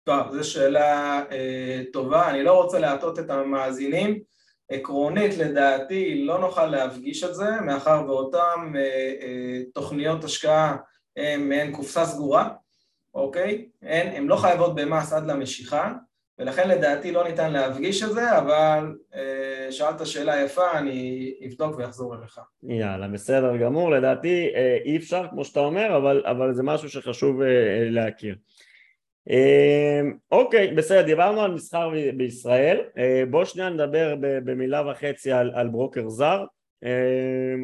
טוב, זו שאלה אה, טובה, אני לא רוצה להטעות את המאזינים עקרונית לדעתי לא נוכל להפגיש את זה, מאחר ואותן תוכניות השקעה מעין קופסה סגורה, אוקיי? הן לא חייבות במס עד למשיכה, ולכן לדעתי לא ניתן להפגיש את זה, אבל אה, שאלת שאלה יפה, אני אבדוק ואחזור אליך. יאללה, בסדר גמור, לדעתי אה, אי אפשר, כמו שאתה אומר, אבל, אבל זה משהו שחשוב אה, להכיר. אוקיי, בסדר, דיברנו על מסחר בישראל, בואו שנייה נדבר במילה וחצי על, על ברוקר זר,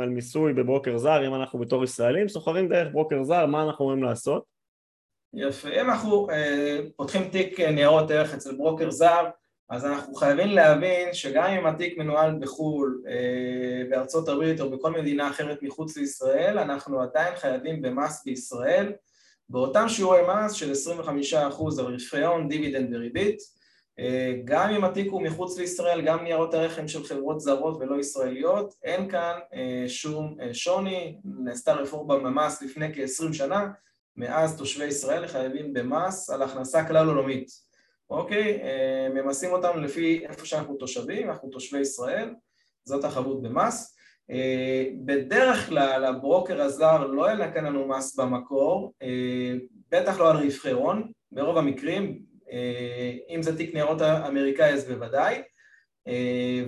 על מיסוי בברוקר זר, אם אנחנו בתור ישראלים סוחרים דרך ברוקר זר, מה אנחנו אמורים לעשות? יפה. אם אנחנו אה, פותחים תיק אה, ניירות ערך אצל ברוקר זר, אז אנחנו חייבים להבין שגם אם התיק מנוהל בחו"ל, אה, בארצות הברית או בכל מדינה אחרת מחוץ לישראל, אנחנו עדיין חייבים במס בישראל, באותם שיעורי מס של 25% על רווחי הון, דיבידנד וריבית. גם אם התיק הוא מחוץ לישראל, גם ניירות ערך הם של חברות זרות ולא ישראליות, אין כאן אה, שום אה, שוני, נעשתה רפורמה במס לפני כ-20 שנה, מאז תושבי ישראל חייבים במס על הכנסה כלל עולמית, אוקיי? אה, ממסים אותנו לפי איפה שאנחנו תושבים, אנחנו תושבי ישראל, זאת החבות במס. בדרך כלל הברוקר הזר לא ינקן לנו מס במקור, בטח לא על רווחי הון, ברוב המקרים, אם זה תיק ניירות אמריקאי אז בוודאי,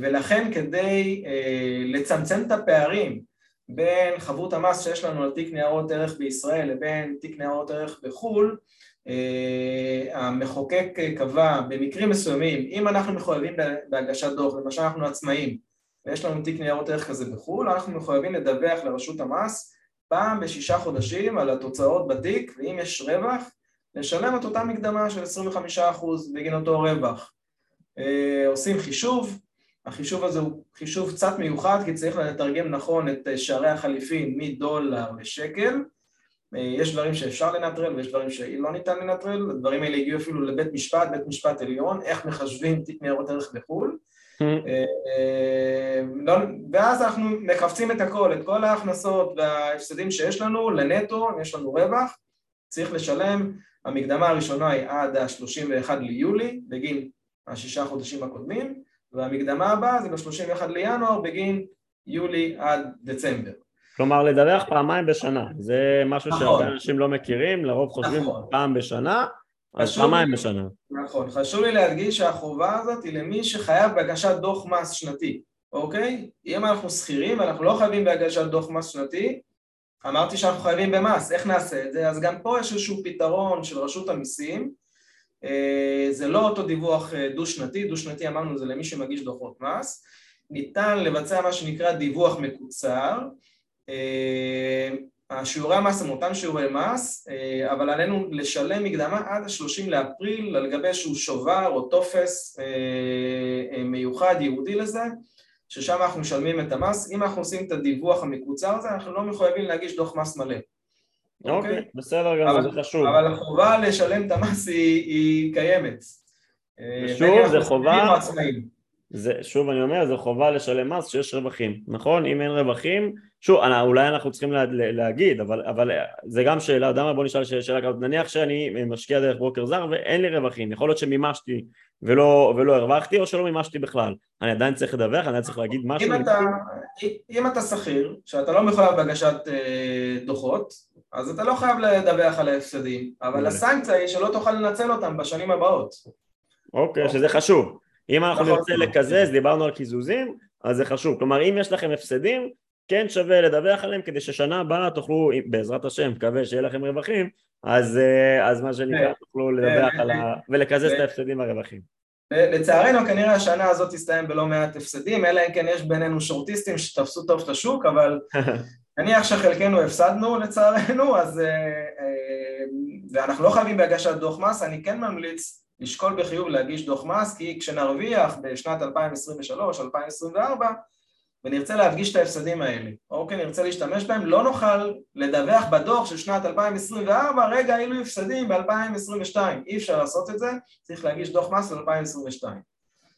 ולכן כדי לצמצם את הפערים בין חבות המס שיש לנו על תיק ניירות ערך בישראל לבין תיק ניירות ערך בחו"ל, אה, המחוקק קבע במקרים מסוימים, אם אנחנו מחויבים בהגשת דוח, למשל אנחנו עצמאים ויש לנו תיק ניירות ערך כזה בחו"ל, אנחנו מחויבים לדווח לרשות המס פעם בשישה חודשים על התוצאות בתיק, ואם יש רווח, לשלם את אותה מקדמה של 25% בגין אותו רווח. אה, עושים חישוב, החישוב הזה הוא חישוב קצת מיוחד כי צריך לתרגם נכון את שערי החליפין מדולר לשקל. אה, יש דברים שאפשר לנטרל ויש דברים שלא ניתן לנטרל, הדברים האלה הגיעו אפילו לבית משפט, בית משפט עליון, איך מחשבים תיק ניירות ערך בחו"ל. אה, אה, לא, ואז אנחנו מכווצים את הכל, את כל ההכנסות וההפסדים שיש לנו לנטו, אם יש לנו רווח, צריך לשלם, המקדמה הראשונה היא עד ה-31 ליולי בגין השישה חודשים הקודמים והמקדמה הבאה זה ב-31 לינואר בגין יולי עד דצמבר. כלומר לדווח פעמיים בשנה, זה משהו נכון. שהרבה אנשים לא מכירים, לרוב חושבים נכון. פעם בשנה, אז פעמיים בשנה. נכון, חשוב לי להדגיש שהחובה הזאת היא למי שחייב בהגשת דוח מס שנתי, אוקיי? אם אנחנו שכירים ואנחנו לא חייבים בהגשת דוח מס שנתי, אמרתי שאנחנו חייבים במס, איך נעשה את זה? אז גם פה יש איזשהו פתרון של רשות המיסים. אה, זה לא אותו דיווח אה, דו-שנתי, דו-שנתי אמרנו זה למי שמגיש דוחות מס, ניתן לבצע מה שנקרא דיווח מקוצר, אה, השיעורי המס הם אותם שיעורי מס, אבל עלינו לשלם מקדמה עד ה-30 לאפריל על גבי איזשהו שובר או טופס מיוחד ייעודי לזה, ששם אנחנו משלמים את המס. אם אנחנו עושים את הדיווח המקוצר הזה, אנחנו לא מחויבים להגיש דוח מס מלא. אוקיי, אוקיי, בסדר גמור, זה חשוב. אבל החובה לשלם את המס היא, היא קיימת. שוב, זה חובה, זה, שוב אני אומר, זה חובה לשלם מס שיש רווחים, נכון? אם אין רווחים, שוב, אולי אנחנו צריכים לה, להגיד, אבל, אבל זה גם שאלה, יודע מה, בוא נשאל שאלה כזאת, נניח שאני משקיע דרך ברוקר זר ואין לי רווחים, יכול להיות שמימשתי ולא, ולא הרווחתי או שלא מימשתי בכלל, אני עדיין צריך לדווח, אני עדיין צריך להגיד משהו. אם אתה, אם אתה שכיר, שאתה לא מחויב בהגשת אה, דוחות, אז אתה לא חייב לדווח על ההפסדים, אבל הסנקציה היא שלא תוכל לנצל אותם בשנים הבאות. אוקיי, שזה חשוב. אם אנחנו נכון. נרצה לקזז, דיברנו על קיזוזים, אז זה חשוב. כלומר, אם יש לכם הפסדים, כן שווה לדווח עליהם כדי ששנה הבאה תוכלו, בעזרת השם, מקווה שיהיה לכם רווחים, אז, אה, אז מה שנקרא, כן. תוכלו לדווח על ה... ולקזז את ההפסדים והרווחים. לצערנו כנראה השנה הזאת תסתיים בלא מעט הפסדים, אלא אם כן יש בינינו שורטיסטים שתפסו טוב את השוק, אבל נניח שחלקנו הפסדנו לצערנו, אז... אה, אה, ואנחנו לא חייבים בהגשת דוח מס, אני כן ממליץ לשקול בחיוב להגיש דוח מס, כי כשנרוויח בשנת 2023-2024 ונרצה להפגיש את ההפסדים האלה, אוקיי, נרצה להשתמש בהם, לא נוכל לדווח בדוח של שנת 2024, רגע, אילו הפסדים ב-2022, אי אפשר לעשות את זה, צריך להגיש דוח מס ל-2022.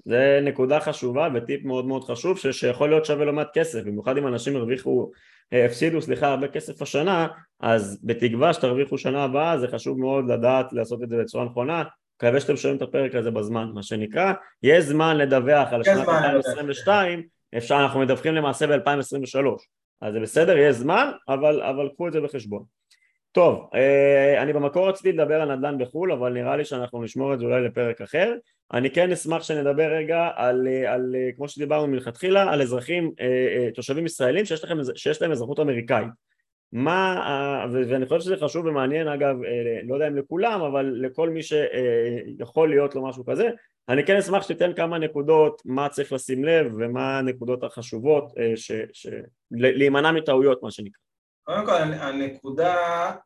זה נקודה חשובה וטיפ מאוד מאוד חשוב שיכול להיות שווה לא מעט כסף, במיוחד אם אנשים הרוויחו הפסידו, סליחה, הרבה כסף השנה, אז בתקווה שתרוויחו שנה הבאה זה חשוב מאוד לדעת לעשות את זה בצורה נכונה, מקווה שאתם שומעים את הפרק הזה בזמן, מה שנקרא, יש זמן לדווח על שנת 2022, אפשר, אנחנו מדווחים למעשה ב-2023, אז זה בסדר, יש זמן, אבל, אבל קחו את זה בחשבון. טוב, אה, אני במקור רציתי לדבר על נדל"ן בחו"ל, אבל נראה לי שאנחנו נשמור את זה אולי לפרק אחר. אני כן אשמח שנדבר רגע על, על כמו שדיברנו מלכתחילה, על אזרחים, אה, תושבים ישראלים שיש, לכם, שיש להם אזרחות אמריקאית. מה, ואני חושב שזה חשוב ומעניין אגב, לא יודע אם לכולם, אבל לכל מי שיכול להיות לו משהו כזה, אני כן אשמח שתיתן כמה נקודות, מה צריך לשים לב ומה הנקודות החשובות, ש, ש, להימנע מטעויות מה שנקרא. קודם כל הנקודה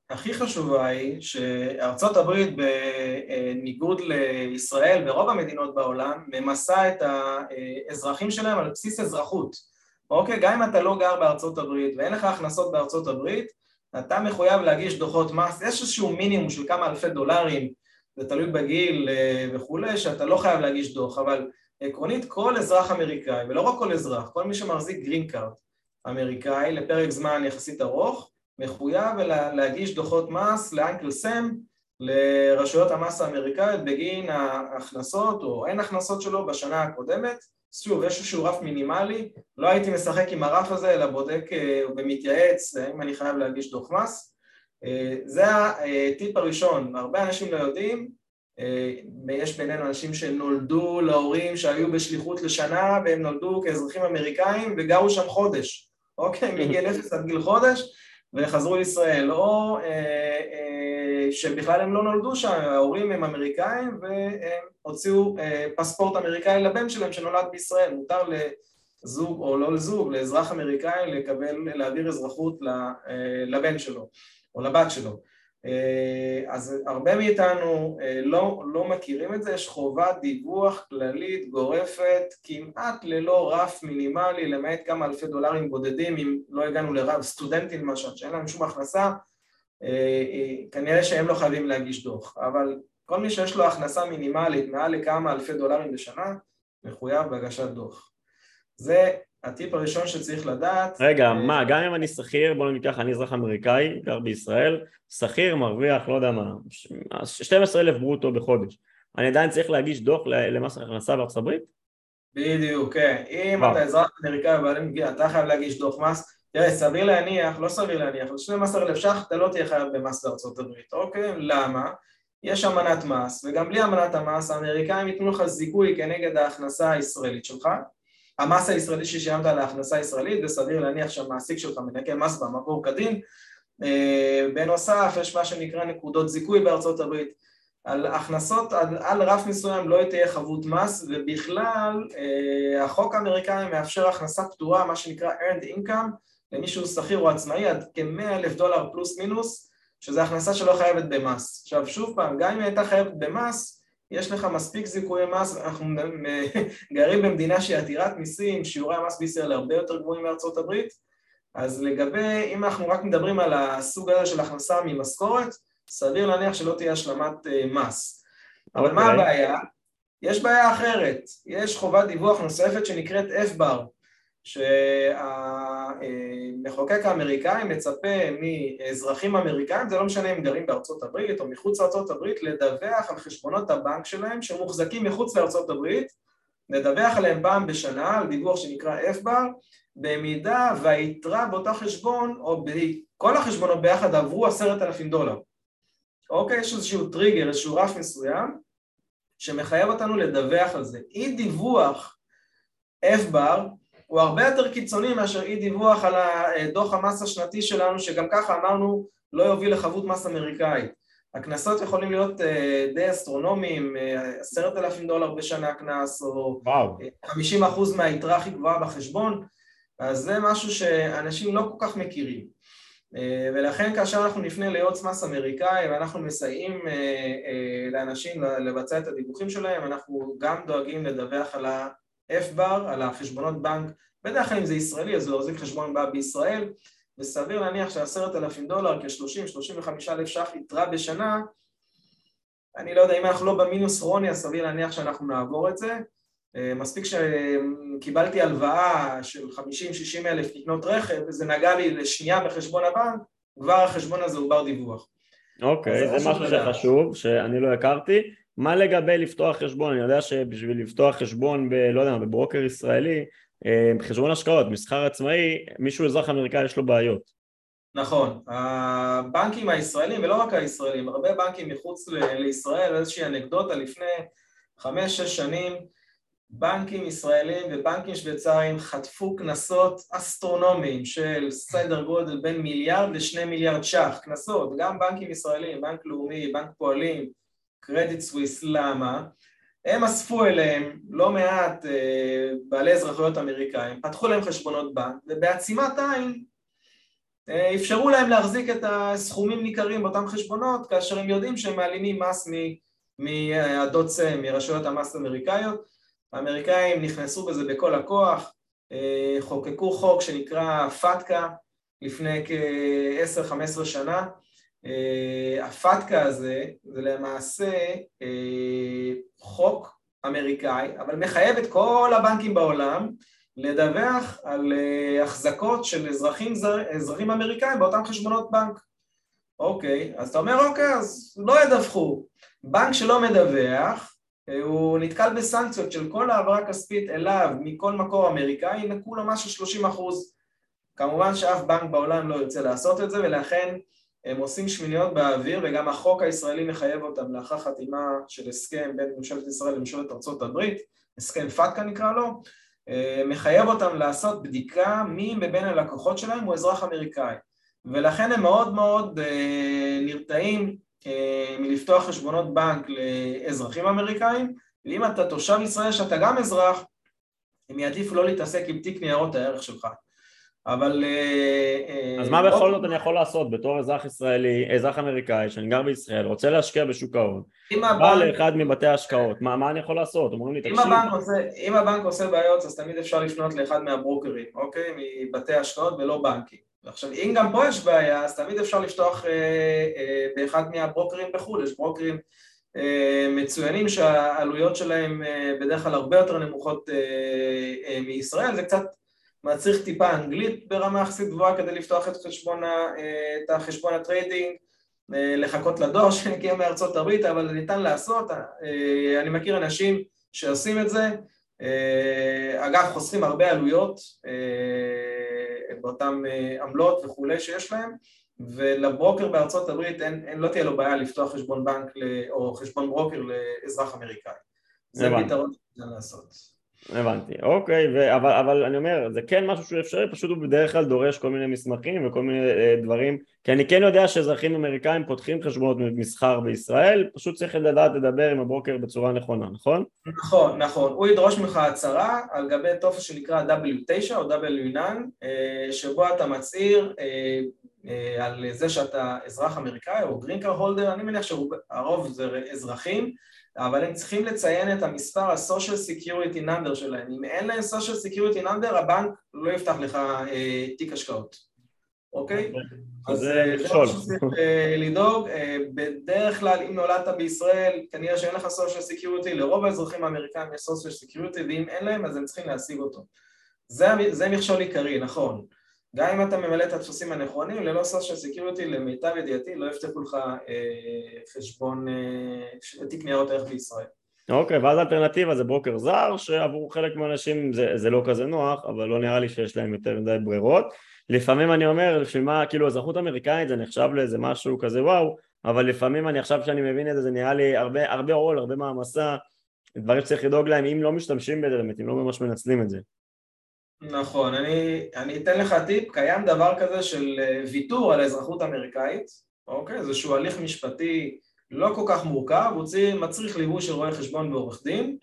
הכי חשובה היא שארצות הברית בניגוד לישראל ורוב המדינות בעולם ממסה את האזרחים שלהם על בסיס אזרחות אוקיי? גם אם אתה לא גר בארצות הברית ואין לך הכנסות בארצות הברית, אתה מחויב להגיש דוחות מס, יש איזשהו מינימום של כמה אלפי דולרים, זה תלוי בגיל אה, וכולי, שאתה לא חייב להגיש דוח, אבל עקרונית כל אזרח אמריקאי, ולא רק כל אזרח, כל מי שמחזיק גרין קארט אמריקאי לפרק זמן יחסית ארוך, מחויב להגיש דוחות מס לאנקל סם, לרשויות המס האמריקאיות בגין ההכנסות או אין הכנסות שלו בשנה הקודמת שוב, יש איזשהו רף מינימלי, לא הייתי משחק עם הרף הזה, אלא בודק אה, ומתייעץ האם אני חייב להגיש דוח מס. אה, זה הטיפ הראשון, הרבה אנשים לא יודעים, אה, יש בינינו אנשים שנולדו להורים שהיו בשליחות לשנה והם נולדו כאזרחים אמריקאים וגרו שם חודש, אוקיי? מגיל אפס עד גיל חודש וחזרו לישראל, או שבכלל הם לא נולדו שם, ההורים הם אמריקאים והם הוציאו אה, פספורט אמריקאי לבן שלהם שנולד בישראל, מותר לזוג או לא לזוג, לאזרח אמריקאי לקבל, להעביר אזרחות אה, לבן שלו או לבת שלו. אה, אז הרבה מאיתנו לא, לא מכירים את זה, יש חובת דיווח כללית גורפת כמעט ללא רף מינימלי למעט כמה אלפי דולרים בודדים אם לא הגענו לרב סטודנטים למשל שאין להם שום הכנסה כנראה שהם לא חייבים להגיש דוח אבל כל מי שיש לו הכנסה מינימלית מעל לכמה אלפי דולרים בשנה, מחויב בהגשת דוח. זה הטיפ הראשון שצריך לדעת. רגע, מה, גם אם אני שכיר, בוא נגיד ככה, אני אזרח אמריקאי, גר בישראל, שכיר מרוויח, לא יודע מה, 12 אלף ברוטו בחודש. אני עדיין צריך להגיש דוח למס הכנסה בארצות הברית? בדיוק, כן. אם אתה אזרח אמריקאי אתה חייב להגיש דוח מס. תראה, סביר להניח, לא סביר להניח, על 12,000 ש"ח אתה לא תהיה חייב במס בארצות הברית, אוקיי? למה? יש אמנת מס, וגם בלי אמנת המס האמריקאים ייתנו לך זיכוי כנגד ההכנסה הישראלית שלך, המס הישראלי ששילמת על ההכנסה הישראלית, וסביר להניח שהמעסיק שלך מנקה מס במקור כדין. אה, בנוסף, יש מה שנקרא נקודות זיכוי בארצות הברית. על הכנסות על, על רף מסוים לא תהיה חבות מס, ובכלל אה, החוק האמריקאי מאפשר הכנסה פטורה, מה שנקרא earned income, למי שהוא שכיר או עצמאי, עד כ-100 אלף דולר פלוס מינוס, שזה הכנסה שלא חייבת במס. עכשיו שוב פעם, גם אם היא הייתה חייבת במס, יש לך מספיק זיכויי מס, אנחנו גרים במדינה שהיא עתירת מיסים, שיעורי המס בישראל הרבה יותר גבוהים מארצות הברית, אז לגבי, אם אנחנו רק מדברים על הסוג הזה של הכנסה ממשכורת, סביר להניח שלא תהיה השלמת uh, מס. אבל okay. מה אוקיי. הבעיה? יש בעיה אחרת, יש חובת דיווח נוספת שנקראת F-bar, שהמחוקק האמריקאי מצפה מאזרחים אמריקאים, זה לא משנה אם גרים בארצות הברית או מחוץ לארצות הברית, לדווח על חשבונות הבנק שלהם שמוחזקים מחוץ לארצות הברית, לדווח עליהם פעם בשנה על דיווח שנקרא F-bar, במידה והיתרה באותה חשבון, או כל החשבונות ביחד עברו עשרת אלפים דולר. אוקיי? יש איזשהו טריגר, איזשהו רף מסוים, שמחייב אותנו לדווח על זה. אי דיווח F-bar הוא הרבה יותר קיצוני מאשר אי דיווח על דוח המס השנתי שלנו שגם ככה אמרנו לא יוביל לחבות מס אמריקאית. הקנסות יכולים להיות אה, די אסטרונומיים, אה, עשרת אלפים דולר בשנה קנס או חמישים אחוז מהיתרה הכי גבוהה בחשבון. אז זה משהו שאנשים לא כל כך מכירים. אה, ולכן כאשר אנחנו נפנה ליועץ מס אמריקאי ואנחנו מסייעים לאנשים לבצע את הדיווחים שלהם אנחנו גם דואגים לדווח על ה... F-bar על החשבונות בנק, בדרך כלל אם זה ישראלי אז הוא יחזיק חשבון בנק בישראל וסביר להניח שעשרת אלפים דולר כ-30-35 אלף ש"ח יתרה בשנה. אני לא יודע אם אנחנו לא במינוס כרוני אז סביר להניח שאנחנו נעבור את זה. אה, מספיק שקיבלתי הלוואה של 50-60 אלף לקנות רכב וזה נגע לי לשנייה בחשבון הבנק כבר החשבון הזה הוא בר דיווח. אוקיי, okay, זה משהו שחשוב, שאני לא הכרתי מה לגבי לפתוח חשבון? אני יודע שבשביל לפתוח חשבון, ב, לא יודע, בברוקר ישראלי, אה, חשבון השקעות, מסחר עצמאי, מישהו אזרח אמריקאי יש לו בעיות. נכון, הבנקים הישראלים, ולא רק הישראלים, הרבה בנקים מחוץ לישראל, איזושהי אנקדוטה לפני חמש-שש שנים, בנקים ישראלים ובנקים שוויצריים חטפו קנסות אסטרונומיים של סדר גודל בין מיליארד לשני מיליארד ש"ח, קנסות, גם בנקים ישראלים, בנק לאומי, בנק פועלים, קרדיט סוויס, למה? הם אספו אליהם לא מעט אה, בעלי אזרחויות אמריקאים, פתחו להם חשבונות בנק ובעצימת עין אה, אפשרו להם להחזיק את הסכומים ניכרים באותם חשבונות כאשר הם יודעים שהם מעלימים מס מהדוצה, מרשויות המס האמריקאיות האמריקאים נכנסו בזה בכל הכוח, אה, חוקקו חוק שנקרא פתקה לפני כ-10-15 שנה אה, הפתקה הזה זה למעשה אה, חוק אמריקאי, אבל מחייב את כל הבנקים בעולם לדווח על החזקות של אזרחים, אזרחים אמריקאים באותם חשבונות בנק. אוקיי, אז אתה אומר אוקיי, אז לא ידווחו. בנק שלא מדווח, הוא נתקל בסנקציות של כל העברה כספית אליו מכל מקור אמריקאי, ינקו לו משהו 30 אחוז. כמובן שאף בנק בעולם לא ירצה לעשות את זה ולכן הם עושים שמיניות באוויר וגם החוק הישראלי מחייב אותם לאחר חתימה של הסכם בין ממשלת ישראל לממשלת ארצות הברית, הסכם פתקה נקרא לו, מחייב אותם לעשות בדיקה מי מבין הלקוחות שלהם הוא אזרח אמריקאי ולכן הם מאוד מאוד אה, נרתעים אה, מלפתוח חשבונות בנק לאזרחים אמריקאים, ואם אתה תושב ישראל שאתה גם אזרח, הם יעדיפו לא להתעסק עם תיק ניירות הערך שלך. אבל... אה, אז מה בכל זאת אני יכול לעשות בתור אזרח ישראלי, אזרח אמריקאי שאני גר בישראל, רוצה להשקיע בשוק ההון, בא לאחד מבתי ההשקעות, מה, אני יכול לעשות? אומרים לי תקשיב. אם הבנק עושה בעיות אז תמיד אפשר לפנות לאחד מהברוקרים, אוקיי? מבתי ההשקעות ולא בנקים. עכשיו אם גם פה יש בעיה אז תמיד אפשר לפתוח אה, אה, באחד מהברוקרים בחו"ל, יש ברוקרים אה, מצוינים שהעלויות שלהם אה, בדרך כלל הרבה יותר נמוכות אה, אה, מישראל, זה קצת מצריך טיפה אנגלית ברמה יחסית גבוהה כדי לפתוח את חשבון, את החשבון ה trading, אה, לחכות לדואר שמגיע מארצות הברית, אבל ניתן לעשות, אה, אני מכיר אנשים שעושים את זה, אה, אגב חוסכים הרבה עלויות באותן עמלות וכולי שיש להם ולברוקר בארצות הברית אין, אין, לא תהיה לו בעיה לפתוח חשבון בנק או חשבון ברוקר לאזרח אמריקאי. זה פתרון שניתן לעשות הבנתי, אוקיי, ו- אבל, אבל אני אומר, זה כן משהו שהוא אפשרי, פשוט הוא בדרך כלל דורש כל מיני מסמכים וכל מיני אה, דברים, כי אני כן יודע שאזרחים אמריקאים פותחים חשבונות מסחר בישראל, פשוט צריך לדעת לדבר עם הברוקר בצורה נכונה, נכון? נכון, נכון, הוא ידרוש ממך הצהרה על גבי טופס שנקרא W9 או W9, אה, שבו אתה מצהיר אה, אה, על זה שאתה אזרח אמריקאי או גרינקר הולדר, אני מניח שהרוב זה אזרחים אבל הם צריכים לציין את המספר ה-social security number שלהם. אם אין להם social security number, הבנק לא יפתח לך אה, תיק השקעות, אוקיי? אז זה אה, שצריך אה, לדאוג. אה, בדרך כלל, אם נולדת בישראל, כנראה שאין לך social security, לרוב האזרחים האמריקאים יש social security, ואם אין להם, אז הם צריכים להשיג אותו. זה, זה מכשול עיקרי, נכון. גם אם אתה ממלא את הטפסים הנכונים, ללא social security, למיטב ידיעתי, לא יפתחו לך אה, חשבון, אה, תיק ניירות ערך בישראל. אוקיי, ואז האלטרנטיבה זה ברוקר זר, שעבור חלק מהאנשים זה, זה לא כזה נוח, אבל לא נראה לי שיש להם יותר מדי ברירות. לפעמים אני אומר, לפי מה, כאילו אזרחות אמריקאית זה נחשב לאיזה משהו כזה וואו, אבל לפעמים אני עכשיו שאני מבין את זה, זה נראה לי הרבה, הרבה עול, הרבה מעמסה, דברים שצריך לדאוג להם, אם לא משתמשים בזה, באמת, אם לא ממש מנצלים את זה. נכון, אני, אני אתן לך טיפ, קיים דבר כזה של אה, ויתור על האזרחות האמריקאית, אוקיי? איזשהו הליך משפטי לא כל כך מורכב, הוא מצריך ליווי של רואה חשבון ועורך דין.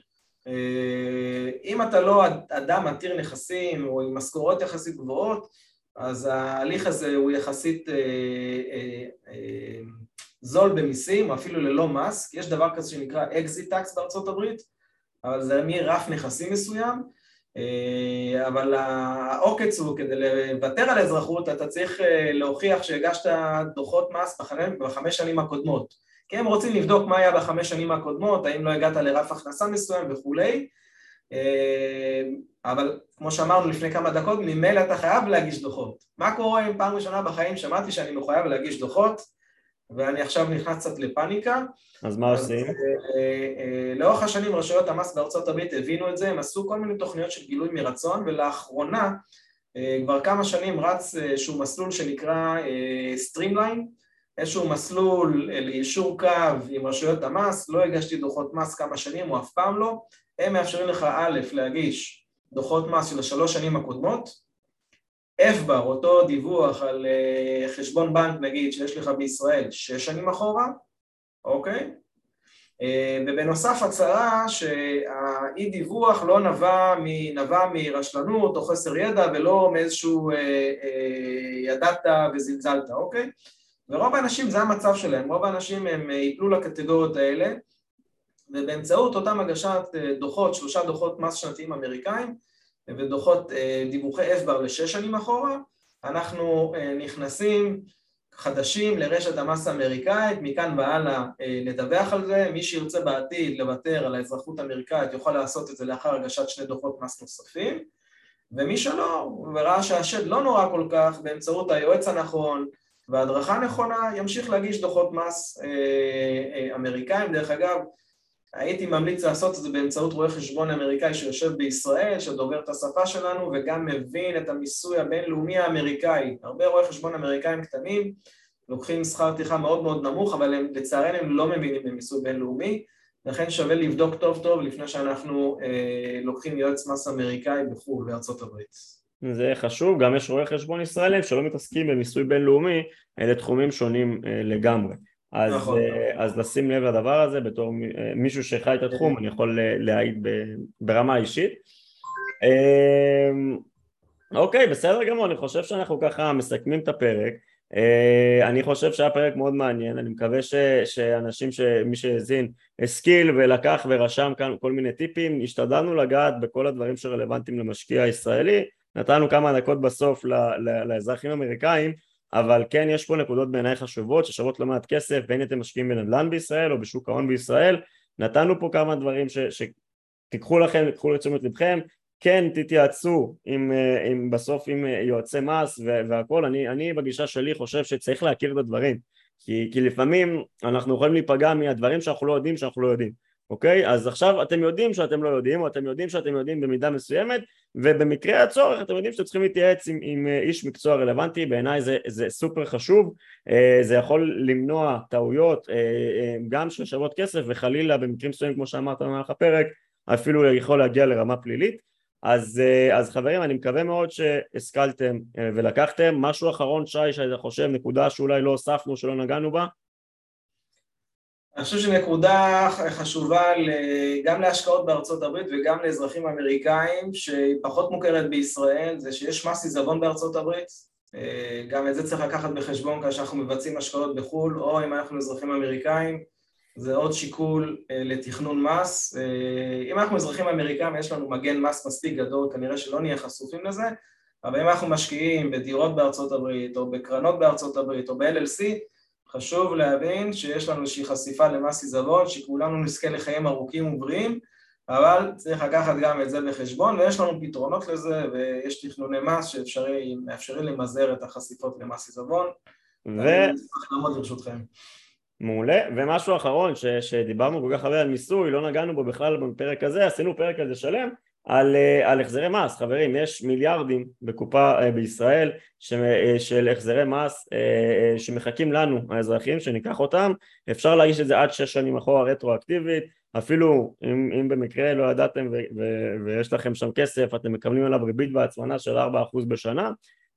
אה, אם אתה לא אדם עתיר נכסים או עם משכורות יחסית גבוהות, אז ההליך הזה הוא יחסית אה, אה, אה, זול במיסים, אפילו ללא מס, יש דבר כזה שנקרא exit tax בארצות הברית, אבל זה מרף נכסים מסוים, אבל העוקץ הוא כדי לוותר על אזרחות אתה צריך אה, להוכיח שהגשת דוחות מס בחמש שנים הקודמות. כי הם רוצים לבדוק מה היה בחמש שנים הקודמות, האם לא הגעת לרף הכנסה מסוים וכולי. אה, אבל כמו שאמרנו לפני כמה דקות, ממילא אתה חייב להגיש דוחות. מה קורה אם פעם ראשונה בחיים שמעתי שאני מחויב להגיש דוחות ואני עכשיו נכנס קצת לפאניקה. אז מה עושים? לאורך השנים רשויות המס בארצות הברית הבינו את זה, הם עשו כל מיני תוכניות של גילוי מרצון, ולאחרונה כבר כמה שנים רץ איזשהו מסלול שנקרא streamline, איזשהו מסלול ליישור קו עם רשויות המס, לא הגשתי דוחות מס כמה שנים או אף פעם לא, הם מאפשרים לך א' להגיש דוחות מס של השלוש שנים הקודמות, FBAR, אותו דיווח על חשבון בנק נגיד שיש לך בישראל שש שנים אחורה, אוקיי? ובנוסף הצהרה שהאי דיווח לא נבע, נבע מרשלנות או חסר ידע ולא מאיזשהו ידעת וזלזלת, אוקיי? ורוב האנשים זה המצב שלהם, רוב האנשים הם ייפלו לקטגוריות האלה ובאמצעות אותם הגשת דוחות, שלושה דוחות מס שנתיים אמריקאים ודוחות דיווחי FBAR לשש שנים אחורה, אנחנו נכנסים חדשים לרשת המס האמריקאית, מכאן והלאה נדווח על זה, מי שירצה בעתיד לוותר על האזרחות האמריקאית יוכל לעשות את זה לאחר הגשת שני דוחות מס נוספים ומי שלא, וראה שהשד לא נורא כל כך, באמצעות היועץ הנכון והדרכה נכונה, ימשיך להגיש דוחות מס אמריקאים. דרך אגב, הייתי ממליץ לעשות את זה באמצעות רואה חשבון אמריקאי שיושב בישראל, שדובר את השפה שלנו וגם מבין את המיסוי הבינלאומי האמריקאי. הרבה רואי חשבון אמריקאים קטנים לוקחים שכר טרחה מאוד מאוד נמוך, אבל הם, לצערנו הם לא מבינים במיסוי בינלאומי, לכן שווה לבדוק טוב טוב לפני שאנחנו אה, לוקחים יועץ מס אמריקאי בחו"ל, בארצות הברית. זה חשוב, גם יש רואי חשבון ישראלים שלא מתעסקים במיסוי בינלאומי, אלה תחומים שונים אה, לגמרי. אז, נכון. אז לשים לב לדבר הזה בתור מישהו שחי את התחום אני יכול להעיד ברמה אישית. אוקיי בסדר גמור אני חושב שאנחנו ככה מסכמים את הפרק. אני חושב שהיה פרק מאוד מעניין אני מקווה ש, שאנשים שמי שהאזין השכיל ולקח ורשם כאן כל מיני טיפים. השתדלנו לגעת בכל הדברים שרלוונטיים למשקיע הישראלי נתנו כמה דקות בסוף לאזרחים האמריקאים אבל כן יש פה נקודות בעיניי חשובות ששוות לא מעט כסף בין אם אתם משקיעים בנדל"ן בישראל או בשוק ההון בישראל. נתנו פה כמה דברים שתיקחו לכם, תיקחו לתשומת לבכם. כן תתייעצו עם, עם בסוף עם יועצי מס והכל. אני, אני בגישה שלי חושב שצריך להכיר את הדברים כי, כי לפעמים אנחנו יכולים להיפגע מהדברים שאנחנו לא יודעים שאנחנו לא יודעים אוקיי? אז עכשיו אתם יודעים שאתם לא יודעים, או אתם יודעים שאתם יודעים במידה מסוימת, ובמקרה הצורך אתם יודעים שאתם צריכים להתייעץ עם, עם אה, איש מקצוע רלוונטי, בעיניי זה, זה סופר חשוב, אה, זה יכול למנוע טעויות אה, גם של שוות כסף, וחלילה במקרים מסוימים כמו שאמרת במהלך הפרק, אפילו יכול להגיע לרמה פלילית. אז, אז חברים אני מקווה מאוד שהשכלתם ולקחתם משהו אחרון שי שאתה חושב נקודה שאולי לא הוספנו שלא נגענו בה אני חושב שנקודה חשובה גם להשקעות בארצות הברית וגם לאזרחים אמריקאים שהיא פחות מוכרת בישראל זה שיש מס עיזבון בארצות הברית. גם את זה צריך לקחת בחשבון כאשר אנחנו מבצעים השקעות בחו"ל או אם אנחנו אזרחים אמריקאים זה עוד שיקול לתכנון מס. אם אנחנו אזרחים אמריקאים יש לנו מגן מס מספיק גדול כנראה שלא נהיה חשופים לזה אבל אם אנחנו משקיעים בדירות בארצות הברית או בקרנות בארצות הברית או ב-LLC חשוב להבין שיש לנו איזושהי חשיפה למס עיזבון, שכולנו נזכה לחיים ארוכים ובריאים, אבל צריך לקחת גם את זה בחשבון, ויש לנו פתרונות לזה, ויש תכנוני מס שמאפשרים למזער את החשיפות למס עיזבון. ו... אני אשמח לעמוד לרשותכם. מעולה, ומשהו אחרון ש, שדיברנו כל כך הרבה על מיסוי, לא נגענו בו בכלל בפרק הזה, עשינו פרק על זה שלם, על, אה, על החזרי מס, חברים, יש מיליארדים בקופה אה, בישראל אה, של החזרי מס שמחכים לנו, האזרחים, שניקח אותם, אפשר להגיש את זה עד שש שנים אחורה רטרואקטיבית, אפילו אם, אם במקרה לא ידעתם ו, ו, ויש לכם שם כסף, אתם מקבלים עליו ריבית והצמנה של 4% בשנה,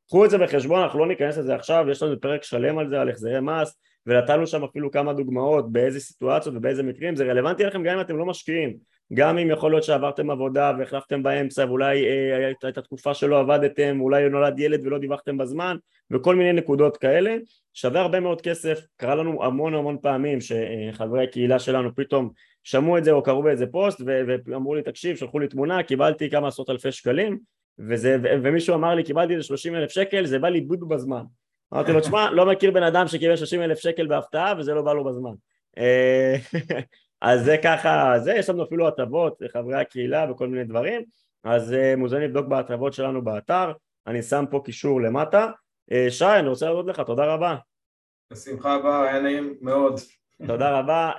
קחו את זה בחשבון, אנחנו לא ניכנס לזה עכשיו, יש לנו פרק שלם על זה, על החזרי מס, ונתנו שם אפילו כמה דוגמאות באיזה סיטואציות ובאיזה מקרים, זה רלוונטי לכם גם אם אתם לא משקיעים גם אם יכול להיות שעברתם עבודה והחלפתם באמצע ואולי אה, הייתה תקופה שלא עבדתם, אולי נולד ילד ולא דיווחתם בזמן וכל מיני נקודות כאלה, שווה הרבה מאוד כסף, קרה לנו המון המון פעמים שחברי הקהילה שלנו פתאום שמעו את זה או קראו באיזה פוסט ואמרו לי תקשיב שלחו לי תמונה קיבלתי כמה עשרות אלפי שקלים וזה, ומישהו אמר לי קיבלתי איזה שלושים אלף שקל זה בא לי בוד בזמן. אמרתי לו תשמע לא מכיר בן אדם שקיבל שלושים אלף שקל בהפתעה וזה לא בא לו בזמן אה, אז זה ככה, זה, יש לנו אפילו הטבות לחברי הקהילה וכל מיני דברים, אז uh, מוזמן לבדוק בהטבות שלנו באתר, אני שם פה קישור למטה. Uh, שי, אני רוצה להודות לך, תודה רבה. בשמחה רבה, היה נעים מאוד. תודה רבה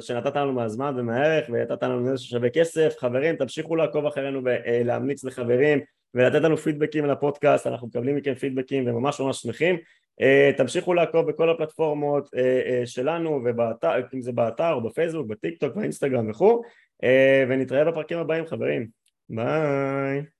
שנתת לנו מהזמן ומהערך ונתת לנו נזק ששווה כסף. חברים, תמשיכו לעקוב אחרינו ולהמליץ לחברים ולתת לנו פידבקים לפודקאסט, אנחנו מקבלים מכם פידבקים וממש ממש שמחים. תמשיכו לעקוב בכל הפלטפורמות שלנו, ובאתר, אם זה באתר או בפייסבוק, בטיק טוק, באינסטגרם וכו', ונתראה בפרקים הבאים חברים. ביי.